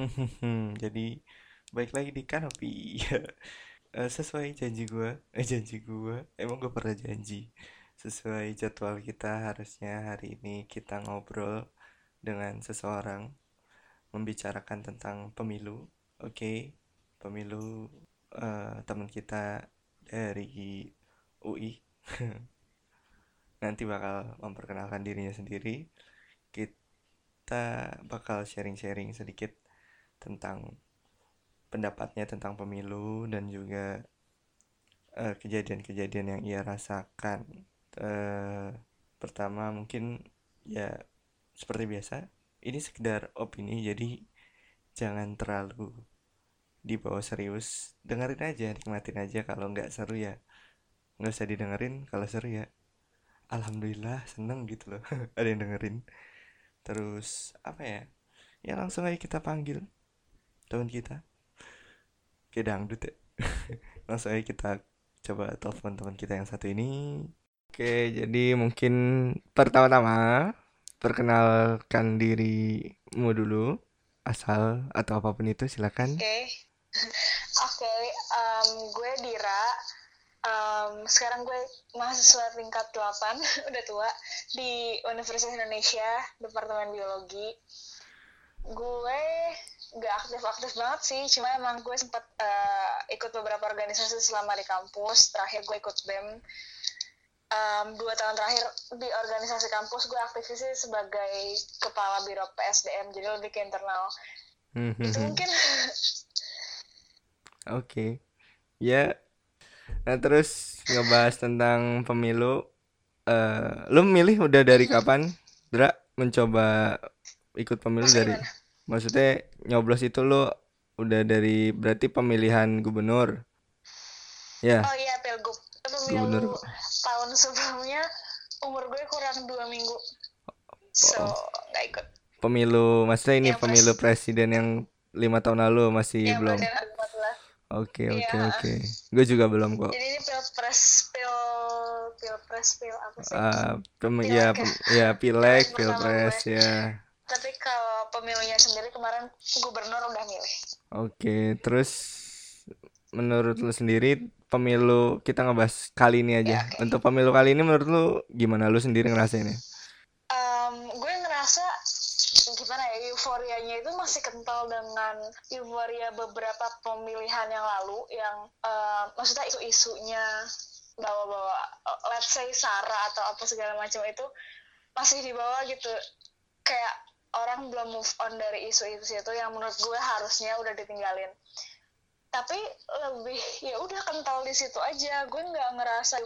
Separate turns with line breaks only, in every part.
Jadi baik lagi di kanopi. Eh, sesuai janji gue, eh janji gue, emang gue pernah janji. Sesuai jadwal kita harusnya hari ini kita ngobrol dengan seseorang membicarakan tentang pemilu. Oke, pemilu eh, teman kita dari UI. Nanti bakal memperkenalkan dirinya sendiri. Kita bakal sharing-sharing sedikit tentang pendapatnya tentang pemilu dan juga eh, kejadian-kejadian yang ia rasakan. Eh, pertama mungkin ya seperti biasa, ini sekedar opini jadi jangan terlalu dibawa serius. Dengerin aja, nikmatin aja. Kalau nggak seru ya nggak usah didengerin. Kalau seru ya alhamdulillah seneng gitu loh. Ada yang dengerin. Terus apa ya? Ya langsung aja kita panggil teman kita kayak dangdut ya langsung aja kita coba telepon teman kita yang satu ini oke jadi mungkin pertama-tama perkenalkan dirimu dulu asal atau apa pun itu silakan
Oke, oke. em, gue Dira. Em, sekarang gue mahasiswa tingkat 8, udah tua, di Universitas Indonesia, Departemen Biologi. Gue gak aktif-aktif banget sih, cuma emang gue sempat eh, ikut beberapa organisasi selama di kampus. Terakhir gue ikut BEM. Em, dua tahun terakhir di organisasi kampus gue aktifnya sih sebagai kepala biro PSDM, jadi lebih ke internal. Itu
Hmm,
mungkin
Oke, ya. Nah, terus ngebahas tentang pemilu. eh lu milih udah dari kapan, Dra? Mencoba ikut pemilu
maksudnya
dari,
gimana?
Maksudnya nyoblos itu lu udah dari berarti pemilihan gubernur, ya,
Oh iya, Pilgub.
gubernur.
Pemilu tahun sebelumnya umur gue kurang dua minggu. So,
Oh,
nggak ikut.
pemilu, maksudnya ini
Yang
pemilu
pres,
presiden yang lima tahun lalu masih
yang
belum.
presiden 2014.
Oke,
Iya,
oke, oke. Gue juga belum kok.
Jadi ini pilpres, pil, pilpres, pil apa sih?
Eh, pem- ya,
ya.
ya
gue.
pilpres ya.
Tapi kalau pemilunya sendiri kemarin gubernur udah milih.
Oke, terus menurut lu sendiri pemilu kita ngebahas kali ini
Ya,
aja.
oke.
Untuk pemilu kali ini menurut lu gimana lu sendiri ngerasainnya?
Em, gue ngerasa gimana ya euforianya itu masih kental dengan euforia beberapa pemilihan yang lalu yang eh, maksudnya isu-isunya bawa-bawa eh, let's say Sara atau apa segala macam itu masih di bawah gitu kayak orang belum move on dari isu-isu itu yang menurut gue harusnya udah ditinggalin. Tapi lebih ya udah kental di situ aja. Gue nggak ngerasa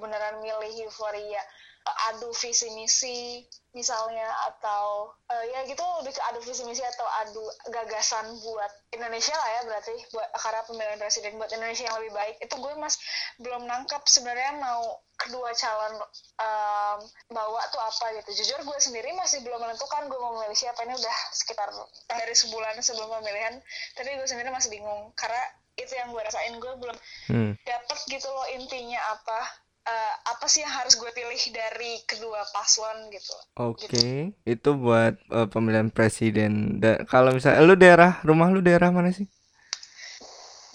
beneran milih euforia adu visi misi misalnya atau eh, ya gitu lebih ke adu visi misi atau adu gagasan buat Indonesia lah ya berarti buat karena pemilihan presiden buat Indonesia yang lebih baik. Itu gue mas belum nangkap sebenarnya mau kedua calon em, bawa tuh apa gitu. Jujur gue sendiri masih belum menentukan gue mau memilih siapa. Ini udah sekitar dari sebulan sebelum pemilihan tapi gue sendiri masih bingung. Karena itu yang gue rasain gue belum
Hmm.
dapet gitu loh intinya apa eh, apa sih yang harus gue pilih dari kedua paslon gitu gitu
Oke, itu buat eh, pemilihan presiden. Da- kalau misalnya lu daerah, rumah lu daerah mana sih?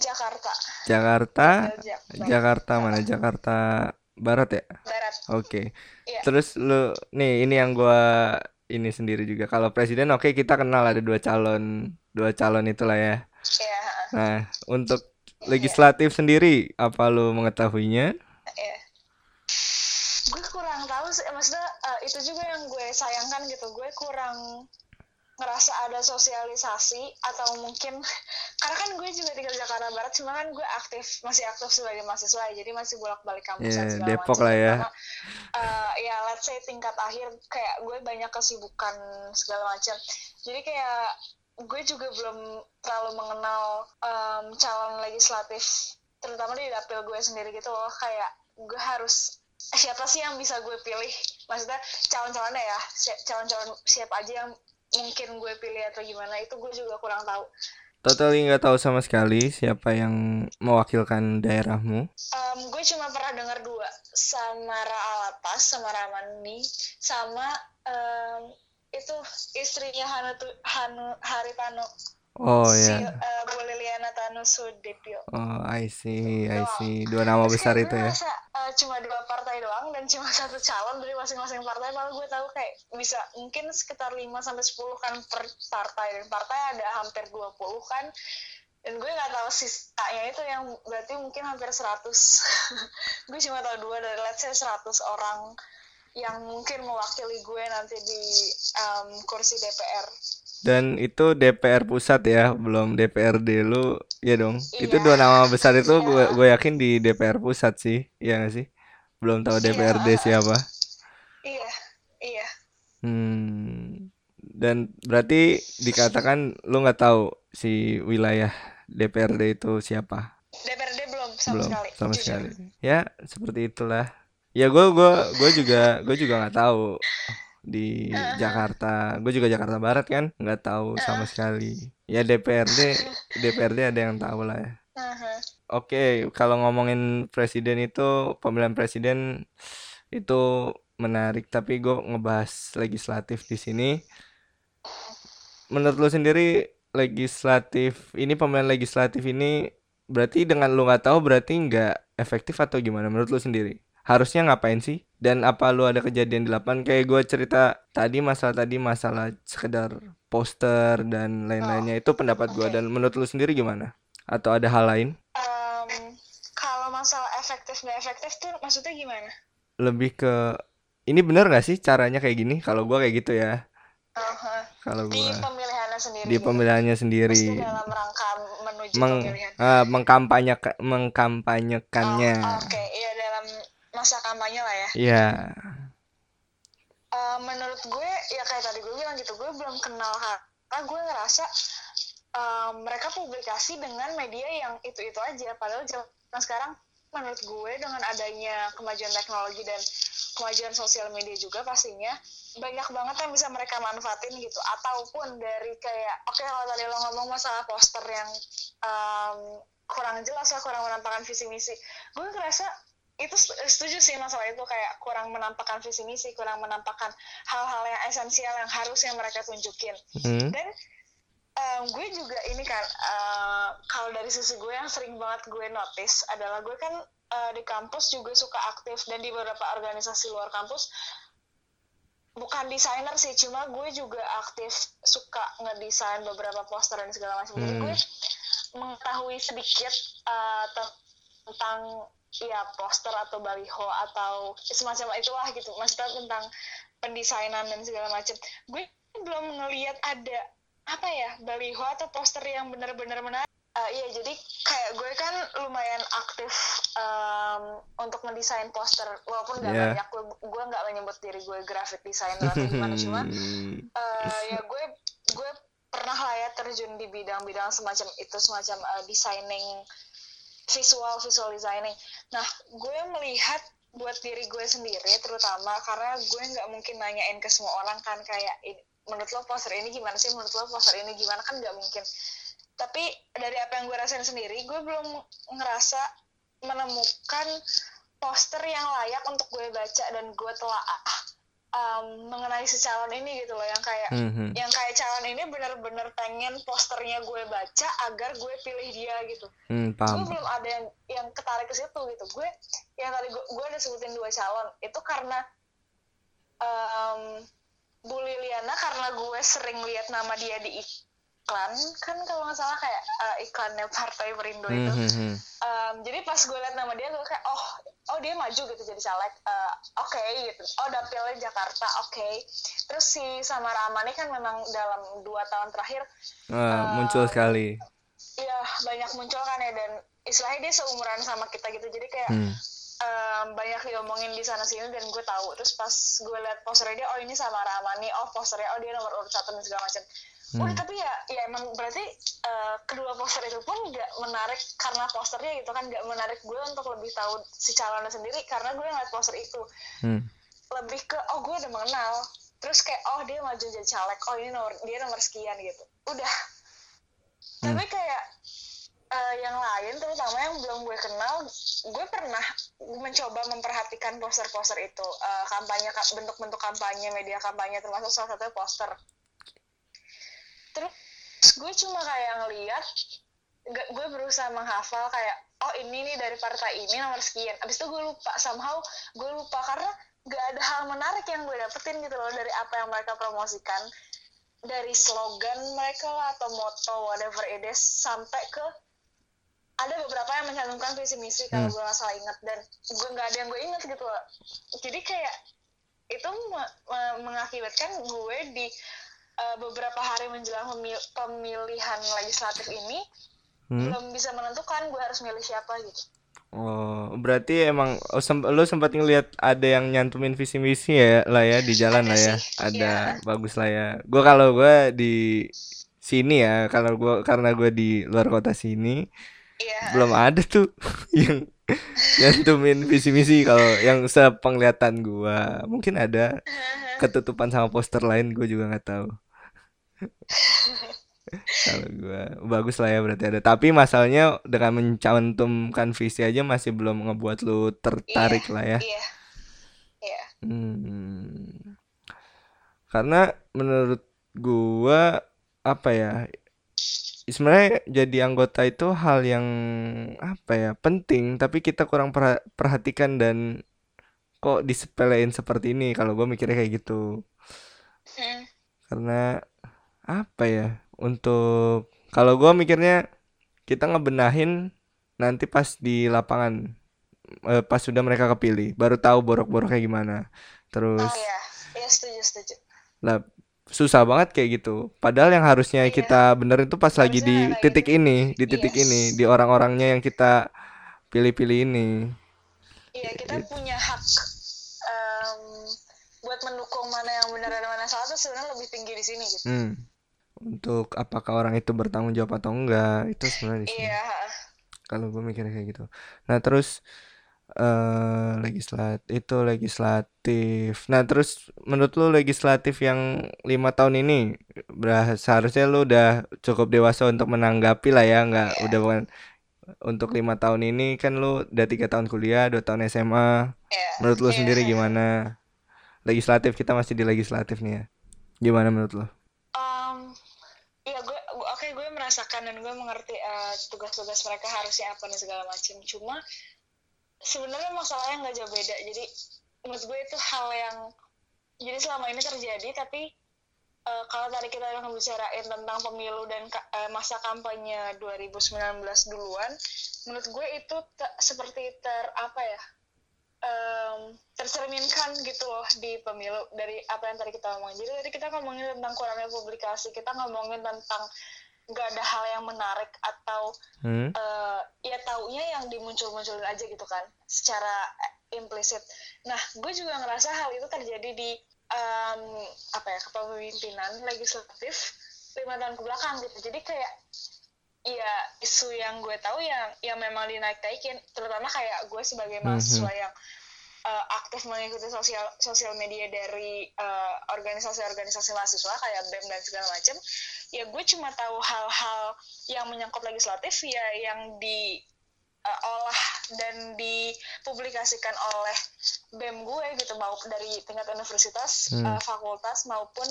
Jakarta
Jakarta,
tinggal Jak Barat
Jakarta mana? Jakarta Barat ya?
Barat
Oke.
iya
Terus lu nih ini yang gua ini sendiri juga. Kalau presiden oke kita kenal ada dua calon, dua calon itulah ya.
iya heeh.
Nah, untuk
iya
legislatif sendiri apa lu mengetahuinya?
iya gue kurang tahu sih maksudnya eh, itu juga yang gue sayangkan gitu. Gue kurang ngerasa ada sosialisasi atau mungkin karena kan gue juga tinggal di Jakarta Barat cuma kan gue aktif masih aktif sebagai mahasiswa ya, jadi masih bolak-balik kampus dan
Ya,
segala
Depok
macam.
lah ya.
terutama eh, ya let's say tingkat akhir kayak gue banyak kesibukan segala macam. Jadi kayak gue juga belum terlalu mengenal em, calon legislatif terutama di dapil gue sendiri gitu loh. Kayak gue harus siapa sih yang bisa gue pilih? Maksudnya calon-calonnya ya calon-calon siapa aja yang mungkin gue pilih atau gimana itu gue juga kurang tahu.
Totally nggak tahu sama sekali siapa yang mewakilkan daerahmu.
Em, gue cuma pernah dengar dua Samara Alatas sama Ramani sama em, itu istrinya Hanu, Hanu Haritano
Oh
si
ya.
uh, Bu Liliana Tanusudipyo
Oh, I see, I see. Dua nama
terus
besar itu
gue
ya.
ngerasa uh, cuma dua partai doang dan cuma satu calon dari masing-masing partai malah gue tahu kayak bisa mungkin sekitar 5 sampai 10 kan per partai dan partai ada hampir 20 kan dan gue nggak tahu sisanya itu yang berarti mungkin hampir 100 gue cuma tahu dua dari let's say 100 orang yang mungkin mewakili gue nanti di um, kursi DPR
Dan itu DPR pusat ya, belum DPRD lu, ya dong. Itu
iya
dua nama besar itu gue
iya
gue yakin di DPR pusat sih, iya nggak sih? Belum tahu
iya
DPRD
uh,
siapa.
iya iya
Hmm. Dan berarti dikatakan lu nggak tahu si wilayah DPRD itu siapa?
DPRD belum sama
Belum
sekali
sama
jujur
sekali. Ya, seperti itulah. Ya gue gua gue juga gue juga nggak tahu di
Uh-huh.
Jakarta. Gue juga Jakarta Barat kan, nggak tahu sama
Uh-huh.
sekali. Ya DPRD DPRD ada yang tahu lah ya.
Uh-huh.
Oke, kalau ngomongin presiden itu pemilihan presiden itu menarik, tapi gue ngebahas legislatif di sini. Menurut lu sendiri legislatif ini pemilihan legislatif ini berarti dengan lu nggak tahu berarti nggak efektif atau gimana menurut lu sendiri? Harusnya ngapain sih? Dan apa lu ada kejadian di lapangan kayak gue cerita tadi masalah tadi masalah sekedar poster dan
Oh,
lain-lainnya itu pendapat gue
oke.
dan menurut lu sendiri gimana? Atau ada hal lain?
Em, kalau masalah efektif nggak efektif tuh maksudnya gimana?
Lebih ke ini bener gak sih caranya kayak gini? Kalau gue kayak gitu ya.
Uh-huh.
Kalau
Di
gue
pemilihannya sendiri
di
gitu.
pemilihannya sendiri
dalam rangka menuju
meng
pemilihan.
eh, mengkampanyekan
Oh,
mengkampanyekannya.
oke. Iya dalam masa kampanye lah ya.
Iya.
Eh, menurut gue ya kayak tadi gue bilang gitu, gue belum kenal karena gue ngerasa eh, mereka publikasi dengan media yang itu-itu aja. Padahal zaman sekarang menurut gue dengan adanya kemajuan teknologi dan kemajuan sosial media juga pastinya banyak banget yang bisa mereka manfaatin gitu ataupun dari kayak oke kalau tadi lo ngomong masalah poster yang em, kurang jelas lah kurang menampakkan visi misi gue ngerasa itu setuju sih masalah itu kayak kurang menampakkan visi misi kurang menampakkan hal-hal yang esensial yang harusnya mereka tunjukin
Hmm.
dan em, gue juga ini kan eh, kalau dari sisi gue yang sering banget gue notice adalah gue kan eh, di kampus juga suka aktif dan di beberapa organisasi luar kampus bukan desainer sih cuma gue juga aktif suka ngedesain beberapa poster dan segala macam jadi
Hmm.
gue mengetahui sedikit te- tentang ya poster atau baliho atau semacam itulah gitu. Maksudnya tentang pendesainan dan segala macam. Gue belum ngelihat ada apa ya baliho atau poster yang benar-benar menarik. Eh, iya jadi kayak gue kan lumayan aktif em, untuk mendesain poster. Walaupun nggak
Ya.
banyak gue gue nggak menyebut diri gue graphic designer atau gimana cuma eh, ya gue gue pernah lah ya terjun di bidang-bidang semacam itu semacam eh, designing visual visual designing. Nah gue melihat buat diri gue sendiri terutama karena gue nggak mungkin nanyain ke semua orang kan kayak "Ini- menurut lo poster ini gimana sih? Menurut lo poster ini gimana? Kan nggak mungkin. Tapi dari apa yang gue rasain sendiri gue belum ngerasa menemukan poster yang layak untuk gue baca dan gue telah um, mengenai si calon ini gitu loh yang kayak
Mhm.
yang kayak calon ini bener-bener pengen posternya gue baca agar gue pilih dia gitu gue
paham.
belum ada yang yang ketarik ke situ gitu gue yang tadi gue, gue ada sebutin dua calon itu karena em, Bu Liliana karena gue sering lihat nama dia di iklan kan kalau nggak salah kayak eh, iklannya Partai Perindo itu.
Mhm.
Em, jadi pas gue liat nama dia gue kayak oh oh dia maju gitu jadi caleg. Eh, oke gitu. Oh dapilnya Jakarta oke. Terus si Samara Amani kan memang dalam dua tahun terakhir
Eh, muncul sekali.
ya banyak muncul kan ya dan istilahnya dia seumuran sama kita gitu. Jadi kayak
Hmm.
em, banyak diomongin di sana sini dan gue tahu. Terus pas gue liat posternya dia oh ini sama Ramani oh posternya oh dia nomor urut satu dan segala macam udah
Hmm.
tapi ya ya emang berarti eh, kedua poster itu pun nggak menarik karena posternya gitu kan nggak menarik gue untuk lebih tahu si calonnya sendiri karena gue ngeliat poster itu.
Hmm.
lebih ke oh gue udah mengenal. Terus kayak oh dia maju jadi caleg. Oh ini nomor dia nomor sekian gitu. Udah.
Hmm.
tapi kayak eh, yang lain terutama yang belum gue kenal gue pernah mencoba memperhatikan poster-poster itu. Eh, kampanye bentuk-bentuk kampanye media kampanye termasuk salah satunya poster terus gue cuma kayak ngeliat gue berusaha menghafal kayak oh ini nih dari partai ini nomor sekian. Abis itu gue lupa somehow gue lupa karena gak ada hal menarik yang gue dapetin gitu loh dari apa yang mereka promosikan. Dari slogan mereka lah atau moto whatever it is sampai ke ada beberapa yang mencantumkan visi misi kalau hmm. gue nggak salah inget dan gue nggak ada yang gue inget gitu loh. Jadi kayak itu mengakibatkan gue di uh, beberapa hari menjelang pemil pemilihan legislatif ini hmm? belum bisa menentukan gue harus milih siapa gitu
Oh, berarti emang oh, sem lu sempat ngeliat ada yang nyantumin visi misi ya lah ya di jalan ada lah ya. Sih, ada ya. bagus lah ya. Gua kalau gua di sini ya, kalau gua karena gua di luar kota sini ya. belum ada tuh yang nyantumin visi misi kalau yang sepenglihatan gua. Mungkin ada ketutupan sama poster lain gua juga nggak tahu. kalau gue bagus lah ya berarti ada tapi masalahnya dengan mencantumkan visi aja masih belum ngebuat lu tertarik iya, lah ya iya iya hmm. karena menurut gue apa ya sebenarnya jadi anggota itu hal yang apa ya penting tapi kita kurang perhatikan dan kok disepelein seperti ini. Kalau gue mikirnya kayak gitu. Hmm. karena apa ya untuk kalau gue mikirnya kita ngebenahin nanti pas di lapangan. Eh, pas sudah mereka kepilih baru tahu borok-boroknya gimana. Terus oh,
iya. Ya, setuju setuju.
lah susah banget kayak gitu padahal yang harusnya iya. kita benerin itu pas lagi di titik gitu. ini di titik yes. ini di orang-orangnya yang kita pilih-pilih ini
iya kita gitu. punya hak um, buat mendukung mana yang benar dan mana salah tuh sebenarnya lebih tinggi di sini gitu hmm
untuk apakah orang itu bertanggung jawab atau enggak itu sebenarnya di
Iya.
Kalau gue mikirnya kayak gitu. Nah terus uh, legislat itu legislatif. Nah terus menurut lu legislatif yang lima tahun ini seharusnya lu udah cukup dewasa untuk menanggapi lah ya nggak yeah. udah bukan untuk lima tahun ini kan lu udah tiga tahun kuliah dua tahun SMA yeah. menurut lu yeah. sendiri gimana legislatif kita masih di legislatif nih ya gimana menurut lu
merasakan dan gue mengerti uh, tugas-tugas mereka harusnya apa dan segala macam cuma sebenarnya masalahnya nggak jauh beda jadi menurut gue itu hal yang jadi selama ini terjadi tapi uh, kalau tadi kita udah ngebicarain tentang pemilu dan uh, masa kampanye 2019 duluan menurut gue itu seperti ter apa ya um, tercerminkan gitu loh di pemilu dari apa yang tadi kita ngomongin. Jadi tadi kita ngomongin tentang kurangnya publikasi, kita ngomongin tentang nggak ada hal yang menarik atau hmm? uh, ya taunya yang dimuncul-munculin aja gitu kan secara implisit. Nah, gue juga ngerasa hal itu terjadi di um, apa ya kepemimpinan legislatif lima tahun ke belakang gitu. Jadi kayak ya isu yang gue tahu yang yang memang dinaik-naikin, terutama kayak gue sebagai hmm, mahasiswa hmm. yang uh, aktif mengikuti sosial sosial media dari uh, organisasi-organisasi mahasiswa kayak BEM dan segala macam ya gue cuma tahu hal-hal yang menyangkut legislatif ya yang di uh, olah dan dipublikasikan oleh BEM gue gitu mau dari tingkat universitas hmm. uh, fakultas maupun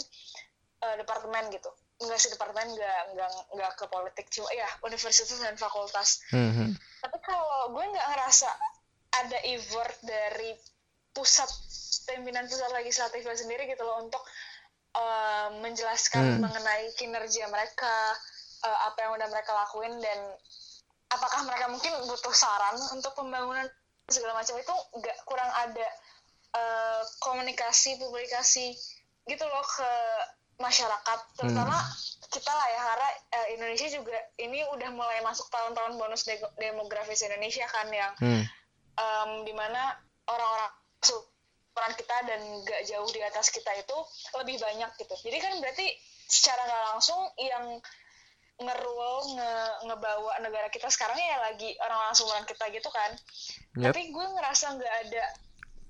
uh, departemen gitu enggak sih departemen enggak enggak enggak ke politik cuma ya universitas dan fakultas hmm. tapi kalau gue nggak ngerasa ada effort dari pusat pimpinan pusat legislatifnya sendiri gitu loh untuk uh, menjelaskan hmm. mengenai kinerja mereka uh, apa yang udah mereka lakuin dan apakah mereka mungkin butuh saran untuk pembangunan segala macam itu nggak kurang ada uh, komunikasi publikasi gitu loh ke masyarakat terutama hmm. kita lah ya karena uh, Indonesia juga ini udah mulai masuk tahun-tahun bonus de demografis Indonesia kan yang hmm. Um, di mana orang-orang peran kita dan gak jauh di atas kita itu lebih banyak gitu jadi kan berarti secara nggak langsung yang ngerul nge ngebawa negara kita sekarang ya lagi orang-orang seumuran kita gitu kan yep. tapi gue ngerasa nggak ada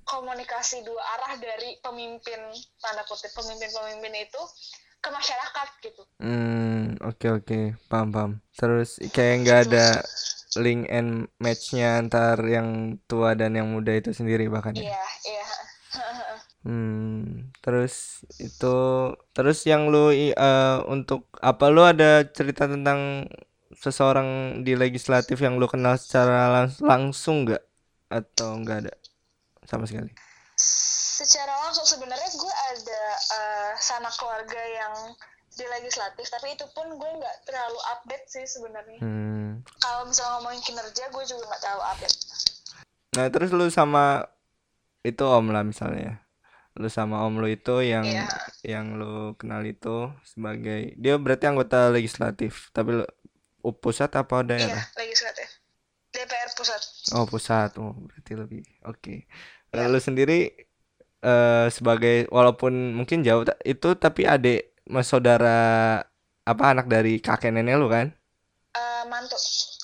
komunikasi dua arah dari pemimpin tanda kutip pemimpin-pemimpin itu ke masyarakat gitu.
Hmm oke okay, oke okay. paham paham. Terus kayak nggak ada link and matchnya antar yang tua dan yang muda itu sendiri bahkan
ya? Iya iya
Hmm, terus itu terus yang lu eh, untuk apa lu ada cerita tentang seseorang di legislatif yang lu kenal secara langs- langsung nggak atau nggak ada sama sekali?
secara langsung sebenarnya gue ada eh, sanak keluarga yang di legislatif tapi itu pun gue nggak terlalu update sih sebenarnya
Hmm.
kalau misalnya ngomongin kinerja gue juga nggak terlalu update
Nah, terus lu sama itu om lah misalnya. Lu sama om lu itu yang
Iya.
yang lu kenal itu sebagai dia berarti anggota legislatif, tapi lu pusat apa
iya
daerah?
legislatif DPR pusat
Oh, pusat. Oh, berarti lebih. Oke. Lalu sendiri eh sebagai walaupun mungkin jauh itu tapi adik mas saudara apa anak dari kakek nenek lu kan?
Eh, mantu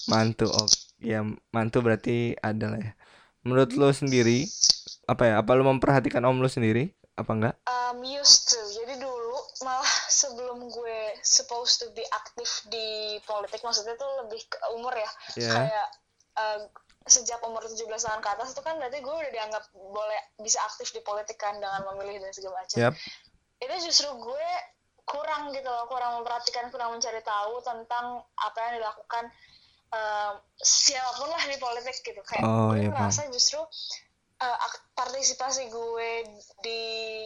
Mantu. Oh, ya mantu berarti ada lah ya. Menurut lu sendiri apa ya? Apa lu memperhatikan om lu sendiri? Apa enggak?
um, used to jadi dulu malah sebelum gue supposed to be aktif di politik maksudnya tuh lebih ke umur ya
Ya.
kayak uh, sejak umur 17 tahun ke atas itu kan berarti gue udah dianggap boleh bisa aktif di politik kan dengan memilih dan segala macam
Yap.
itu justru gue kurang gitu loh kurang memperhatikan kurang mencari tahu tentang apa yang dilakukan um, siapa pun lah di politik gitu. Kayak
Oh,
gue
iya,
merasa justru uh, partisipasi gue di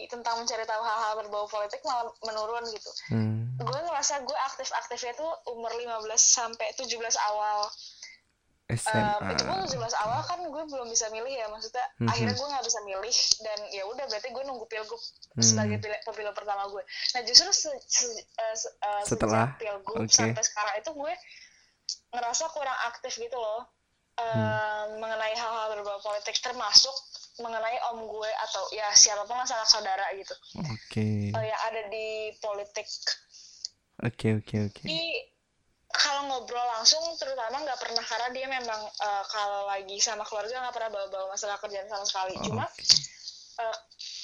tentang mencari tahu hal-hal berbau politik malah menurun gitu.
Hmm.
gue ngerasa gue aktif-aktifnya tuh umur 15 sampai 17 awal Um,
SMA.
itu pun 17 awal kan gue belum bisa milih ya maksudnya
Mhm.
akhirnya gue nggak bisa milih dan ya udah berarti gue nunggu pilgub
Hmm.
sebagai pil- pemilu pertama gue nah justru se- se- eh, se- eh,
Setelah?
sejak pilgub
Oke.
sampai sekarang itu gue ngerasa kurang aktif gitu loh eh,
Hmm.
mengenai hal-hal berbau politik termasuk mengenai om gue atau ya siapa pun lah sanak saudara gitu
Oke.
eh, yang ada di politik
Oke, oke, oke.
Jadi kalau ngobrol langsung terutama nggak pernah karena dia memang eh, kalau lagi sama keluarga nggak pernah bawa-bawa masalah kerjaan sama sekali. Cuma
Oke.
eh,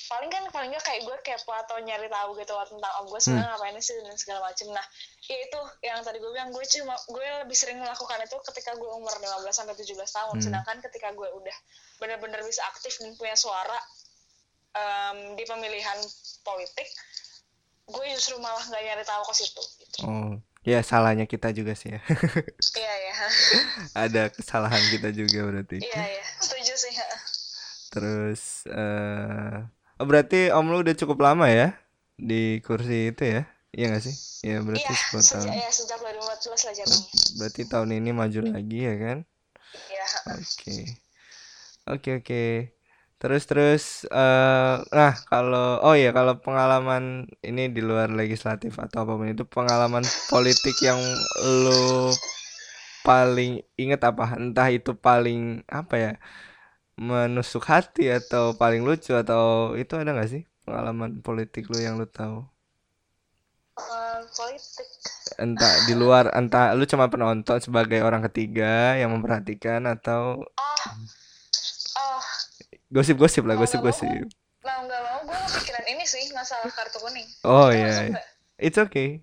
paling kan paling nggak kayak gue kepo atau nyari tahu gitu loh tentang om gue sebenarnya ngapain sih dan segala macem. Nah ya itu yang tadi gue bilang gue cuma gue lebih sering melakukan itu ketika gue umur 15 sampai 17 tahun.
Hmm.
Sedangkan ketika gue udah benar-benar bisa aktif dan punya suara em, di pemilihan politik, gue justru malah nggak nyari tahu ke situ. Gitu.
Oh, ya salahnya kita juga sih ya.
Iya ya.
Ada kesalahan kita juga berarti.
Iya ya, setuju sih.
Terus eh oh, berarti om lu udah cukup lama ya di kursi itu ya? Iya nggak sih? Ya berarti
Iya,
10
sejak
tahun.
ya sejak 2014 lah jatuhnya.
Berarti tahun ini maju lagi ya kan?
Iya.
Oke. Oke oke. Terus terus eh nah kalau oh ya kalau pengalaman ini di luar legislatif atau apa pun itu pengalaman politik yang lu paling inget apa? Entah itu paling apa ya? menusuk hati atau paling lucu atau itu ada nggak sih pengalaman politik lu yang lu tahu?
Politik.
Entah di luar entah lu cuma penonton sebagai orang ketiga yang memperhatikan atau
oh,
gosip-gosip lah gosip-gosip.
mau nggak mau gue kepikiran ini sih masalah kartu kuning.
Oh iya,
nggak?
it's okay.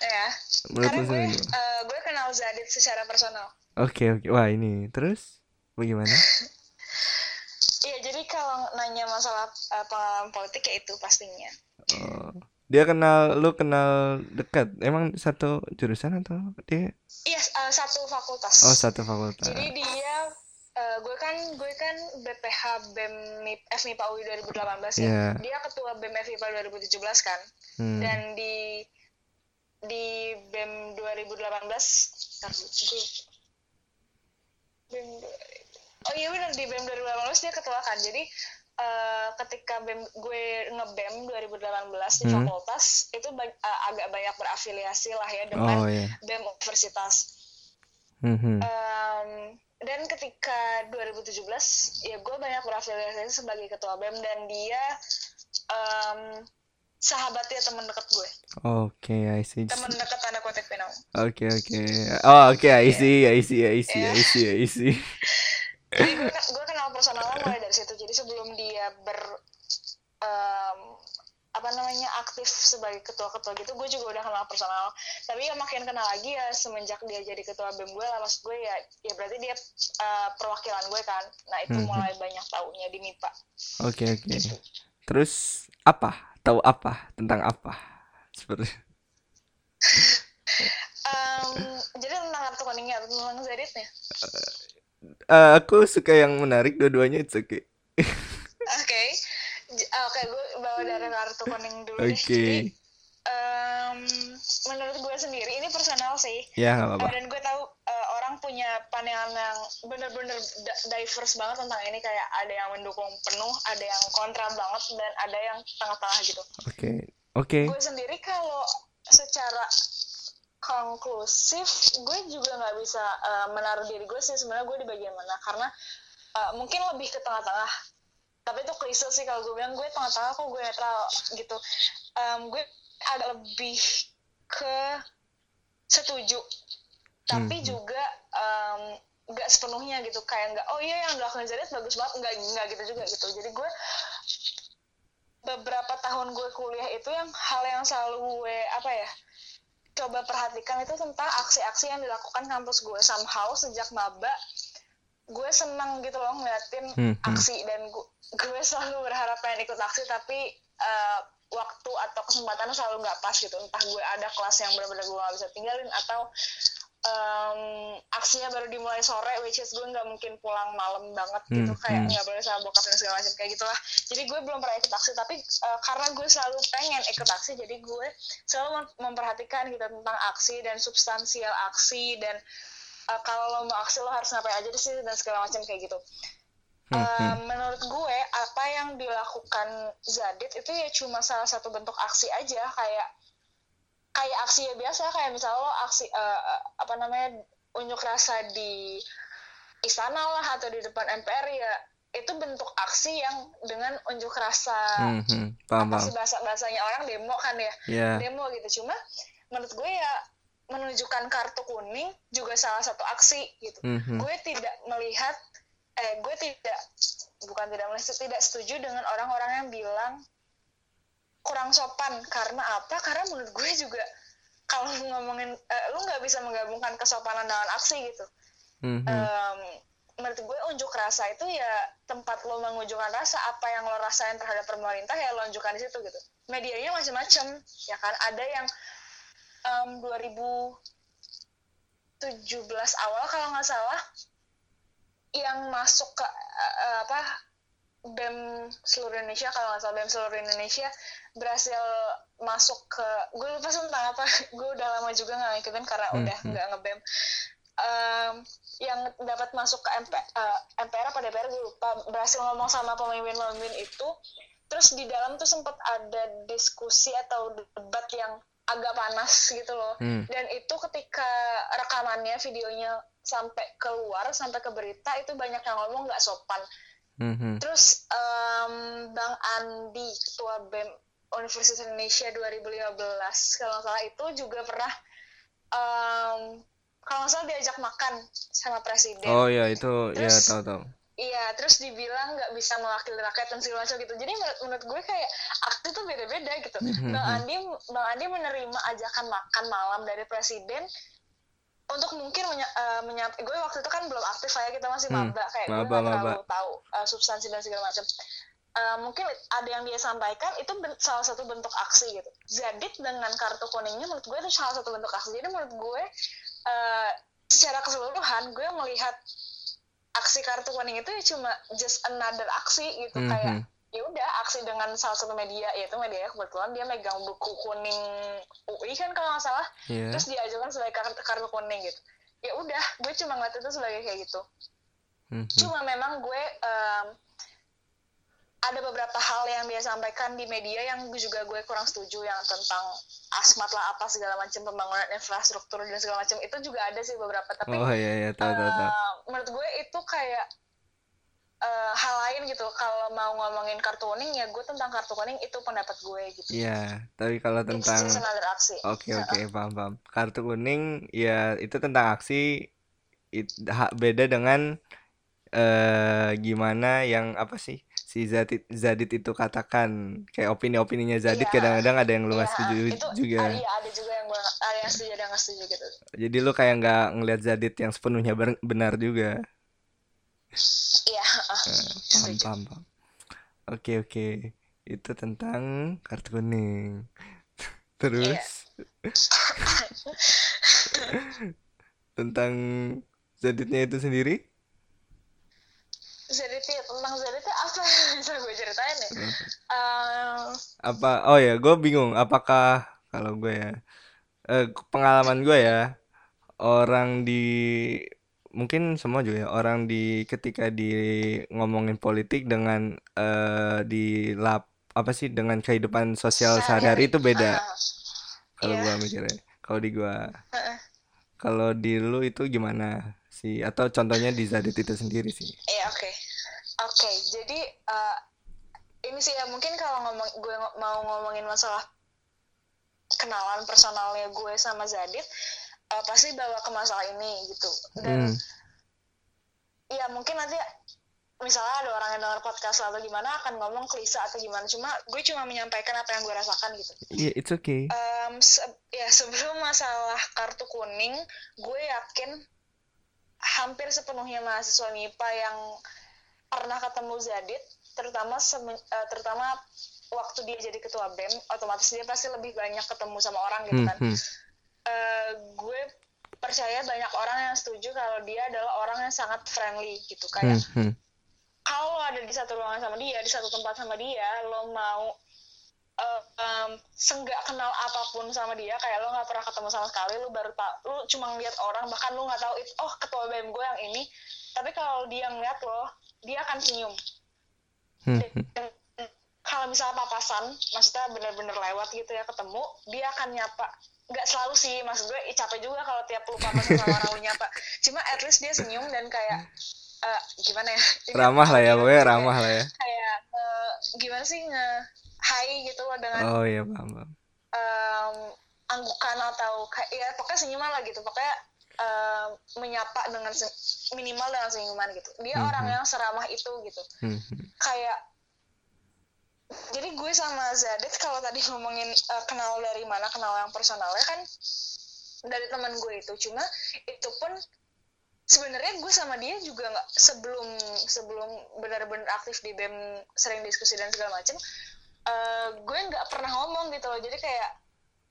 Ya,
Menurut
karena gue eh, gue kenal Zadit secara personal.
Oke oke. Wah ini terus bagaimana?
Iya, jadi kalau nanya masalah eh, pengalaman politik ya itu pastinya.
Oh, dia kenal lu kenal dekat. Emang satu jurusan atau dia?
Iya, eh, satu fakultas.
Oh satu fakultas.
Jadi dia eh, gue kan gue kan BPH BEM MIP, FMIPA UI 2018 ya.
Iya.
Dia ketua BEM FMIPA 2017 kan.
Hmm.
Dan di di BEM 2018 ntar dulu, gue BEM 2000 Oh iya benar di BEM 2018 dia ketua kan. Jadi eh, ketika BEM gue nge-BEM 2018 di
Hmm.
fakultas itu ba- eh, agak banyak berafiliasi lah ya dengan
Oh iya.
BEM universitas.
Hmm, hmm.
Em, dan ketika 2017 ya gue banyak berafiliasi sebagai ketua BEM dan dia em, sahabatnya teman dekat gue
Oke, I see.
teman dekat kutip you know.
Oke oke. Oh oke, I see, I see, I see, I see, I see.
jadi gue, gue kenal personalnya mulai dari situ jadi sebelum dia ber em, apa namanya aktif sebagai ketua-ketua gitu gue juga udah kenal personal tapi ya makin kenal lagi ya semenjak dia jadi ketua bem gue lah maksud gue ya ya berarti dia eh, perwakilan gue kan nah itu
Mhm.
mulai banyak taunya di MIPA
Oke oke. Terus apa? Tahu apa tentang apa? Seperti
um, jadi tentang kartu kuningnya atau tentang Zeditnya
Eh, aku suka yang menarik dua-duanya it's okay.
oke J- ah, oke gue bawa dari kartu kuning dulu
Oke.
jadi em, menurut gue sendiri ini personal sih
Ya nggak
Uh,
apa-apa.
dan gue tahu uh, orang punya pandangan yang bener-bener diverse banget tentang ini kayak ada yang mendukung penuh, ada yang kontra banget dan ada yang tengah-tengah gitu.
Oke. Oke.
Gue sendiri kalau secara konklusif gue juga nggak bisa uh, menaruh diri gue sih sebenarnya gue di bagian mana karena uh, mungkin lebih ke tengah-tengah tapi itu klise sih kalau gue bilang gue tengah-tengah kok gue netral gitu. Um, gue agak lebih ke setuju. Tapi
Mhm.
juga um, nggak sepenuhnya gitu. Kayak nggak oh iya yang dilakukan Zedit bagus banget. Nggak nggak gitu juga gitu. Jadi gue beberapa tahun gue kuliah itu yang hal yang selalu gue apa ya coba perhatikan itu tentang aksi-aksi yang dilakukan kampus gue somehow sejak maba gue seneng gitu loh ngeliatin
Hmm, hmm.
aksi dan gue, gue selalu berharap pengen ikut aksi tapi eh, waktu atau kesempatannya selalu nggak pas gitu entah gue ada kelas yang benar-benar gue nggak bisa tinggalin atau em, aksinya baru dimulai sore which is gue nggak mungkin pulang malam banget gitu
Hmm,
kayak
hmm.
nggak boleh sama bokap dan segala macam kayak gitulah jadi gue belum pernah ikut aksi tapi eh, karena gue selalu pengen ikut aksi jadi gue selalu mem- memperhatikan gitu tentang aksi dan substansial aksi dan eh, kalau lo mau aksi lo harus ngapain aja sih dan segala macam kayak gitu Eh,
hmm.
menurut gue apa yang dilakukan Zadit itu ya cuma salah satu bentuk aksi aja kayak kayak aksi ya biasa kayak misalnya lo aksi eh, apa namanya unjuk rasa di istana lah atau di depan MPR ya itu bentuk aksi yang dengan unjuk rasa
Hmm, hmm. Paham,
apa sih
paham.
bahasa bahasanya orang demo kan ya
Ya.
demo gitu cuma menurut gue ya menunjukkan kartu kuning juga salah satu aksi gitu.
Hmm, hmm.
gue tidak melihat eh gue tidak bukan tidak melihat tidak setuju dengan orang-orang yang bilang kurang sopan. Karena apa? Karena menurut gue juga kalau ngomongin eh, lu nggak bisa menggabungkan kesopanan dengan aksi gitu.
Hmm, hmm.
Em, menurut gue unjuk rasa itu ya tempat lo mengunjukkan rasa apa yang lo rasain terhadap pemerintah ya lo unjukkan di situ gitu. Medianya macam-macam ya kan? Ada yang em, 2017 awal kalau nggak salah yang masuk ke eh, apa BEM seluruh Indonesia kalau nggak salah BEM seluruh Indonesia berhasil masuk ke gue lupa tentang apa gue udah lama juga nggak ngikutin karena
Hmm,
udah
hmm.
nggak ngebem Em, yang dapat masuk ke MP, eh, MPR apa DPR gue lupa berhasil ngomong sama pemimpin-pemimpin itu terus di dalam tuh sempat ada diskusi atau debat yang agak panas gitu loh
Hmm.
dan itu ketika rekamannya videonya sampai keluar sampai ke berita itu banyak yang ngomong nggak sopan
Hmm,
terus em, Bang Andi ketua BEM Universitas Indonesia 2015 kalau nggak salah itu juga pernah em, kalau nggak salah diajak makan sama presiden
Oh ya itu ya
Terus-
tahu tahu.
Iya, terus dibilang nggak bisa mewakili rakyat dan segala macam gitu. Jadi menurut, menurut gue kayak aksi tuh beda-beda gitu.
Mhm.
Bang Andi, Bang Andi menerima ajakan makan malam dari presiden untuk mungkin menya, eh, menyampa- gue waktu itu kan belum aktif saya kita masih
Hmm,
maba kayak gue
maba,
nggak
maba.
terlalu tahu eh, substansi dan segala macam. Eh, mungkin ada yang dia sampaikan itu ben- salah satu bentuk aksi gitu. Zadit dengan kartu kuningnya menurut gue itu salah satu bentuk aksi. Jadi menurut gue eh, secara keseluruhan gue melihat aksi kartu kuning itu ya cuma just another aksi gitu
Mhm.
kayak ya udah aksi dengan salah satu media yaitu media kebetulan dia megang buku kuning UI kan kalau nggak salah
Iya.
terus diajukan sebagai kartu, kartu kuning gitu ya udah gue cuma ngeliat itu sebagai kayak gitu
Hmm, hmm.
cuma memang gue em, ada beberapa hal yang dia sampaikan di media yang juga gue kurang setuju yang tentang asmat lah apa segala macam pembangunan infrastruktur dan segala macam. Itu juga ada sih beberapa tapi
Oh iya iya tahu tahu tahu.
eh, menurut gue itu kayak eh, hal lain gitu. Kalau mau ngomongin kartu kuning ya gue tentang kartu kuning itu pendapat gue gitu.
Iya, tapi kalau tentang Oke oke paham paham. Kartu kuning ya itu tentang aksi. It- ha- beda dengan eh gimana yang apa sih si Zadit Zadit itu katakan kayak opini-opininya Zadit
Iya.
kadang-kadang ada yang lu nggak
Iya,
setuju
itu
juga.
iya, ada juga yang gue ada yang setuju ada yang nggak setuju gitu
Jadi lu kayak nggak ngelihat Zadit yang sepenuhnya benar juga.
iya
Eh, paham paham paham. Oke oke. itu tentang kartu kuning terus tentang Zaditnya itu sendiri
Zaditnya tentang Zaditnya apa yang bisa gue ceritain ya. Um,
apa oh ya gue bingung apakah kalau gue ya eh, pengalaman gue ya orang di mungkin semua juga ya orang di ketika di ngomongin politik dengan eh, di lap apa sih dengan kehidupan sosial sehari-hari. itu beda.
Uh,
kalau
iya.
gua mikirnya kalau di gua.
Uh-uh.
kalau di lu itu gimana sih? Atau contohnya di Zadit itu sendiri sih.
Iya oke oke jadi uh, ini sih ya mungkin kalau ngomong gue mau ngomongin masalah kenalan personalnya gue sama Zadit uh, pasti bawa ke masalah ini gitu. Dan
hmm.
ya mungkin nanti misalnya ada orang yang denger podcast atau gimana akan ngomong klise atau gimana. Cuma gue cuma menyampaikan apa yang gue rasakan gitu.
Iya it's okay.
Em, se- ya sebelum masalah kartu kuning gue yakin hampir sepenuhnya mahasiswa MIPA yang pernah ketemu Zadit terutama semen- eh, terutama waktu dia jadi ketua BEM otomatis dia pasti lebih banyak ketemu sama orang gitu
hmm
kan.
Hmm
Eh, gue percaya banyak orang yang setuju kalau dia adalah orang yang sangat friendly gitu kayak
hmm hmm.
kalau ada di satu ruangan sama dia di satu tempat sama dia lo mau eh, em, senggak kenal apa pun sama dia kayak lo nggak pernah ketemu sama sekali lo baru tak lo cuma ngeliat orang bahkan lo nggak tahu itu oh ketua BEM gue yang ini tapi kalau dia ngeliat lo dia akan senyum.
Hmm.
Dan kalau misalnya papasan maksudnya bener-bener lewat gitu ya ketemu dia akan nyapa. Nggak selalu sih maksud gue capek juga kalau tiap lu papasan sama orang nyapa. Cuma at least dia senyum dan kayak eh, gimana ya?
Ramah lah ya pokoknya ramah lah ya.
Kayak eh, gimana sih nge hai gitu loh dengan
oh iya paham paham.
em, anggukan atau kayak ya pokoknya senyuman lah gitu. Pokoknya em, menyapa dengan minimal dengan senyuman gitu. Dia
Mhm.
orang yang seramah itu gitu.
Hmm hmm.
Kayak jadi gue sama Zadit kalau tadi ngomongin eh, kenal dari mana kenal yang personalnya kan dari teman gue itu. Cuma itu pun sebenarnya gue sama dia juga nggak sebelum sebelum benar-benar aktif di bem sering diskusi dan segala macem eh, gue nggak pernah ngomong gitu loh. Jadi kayak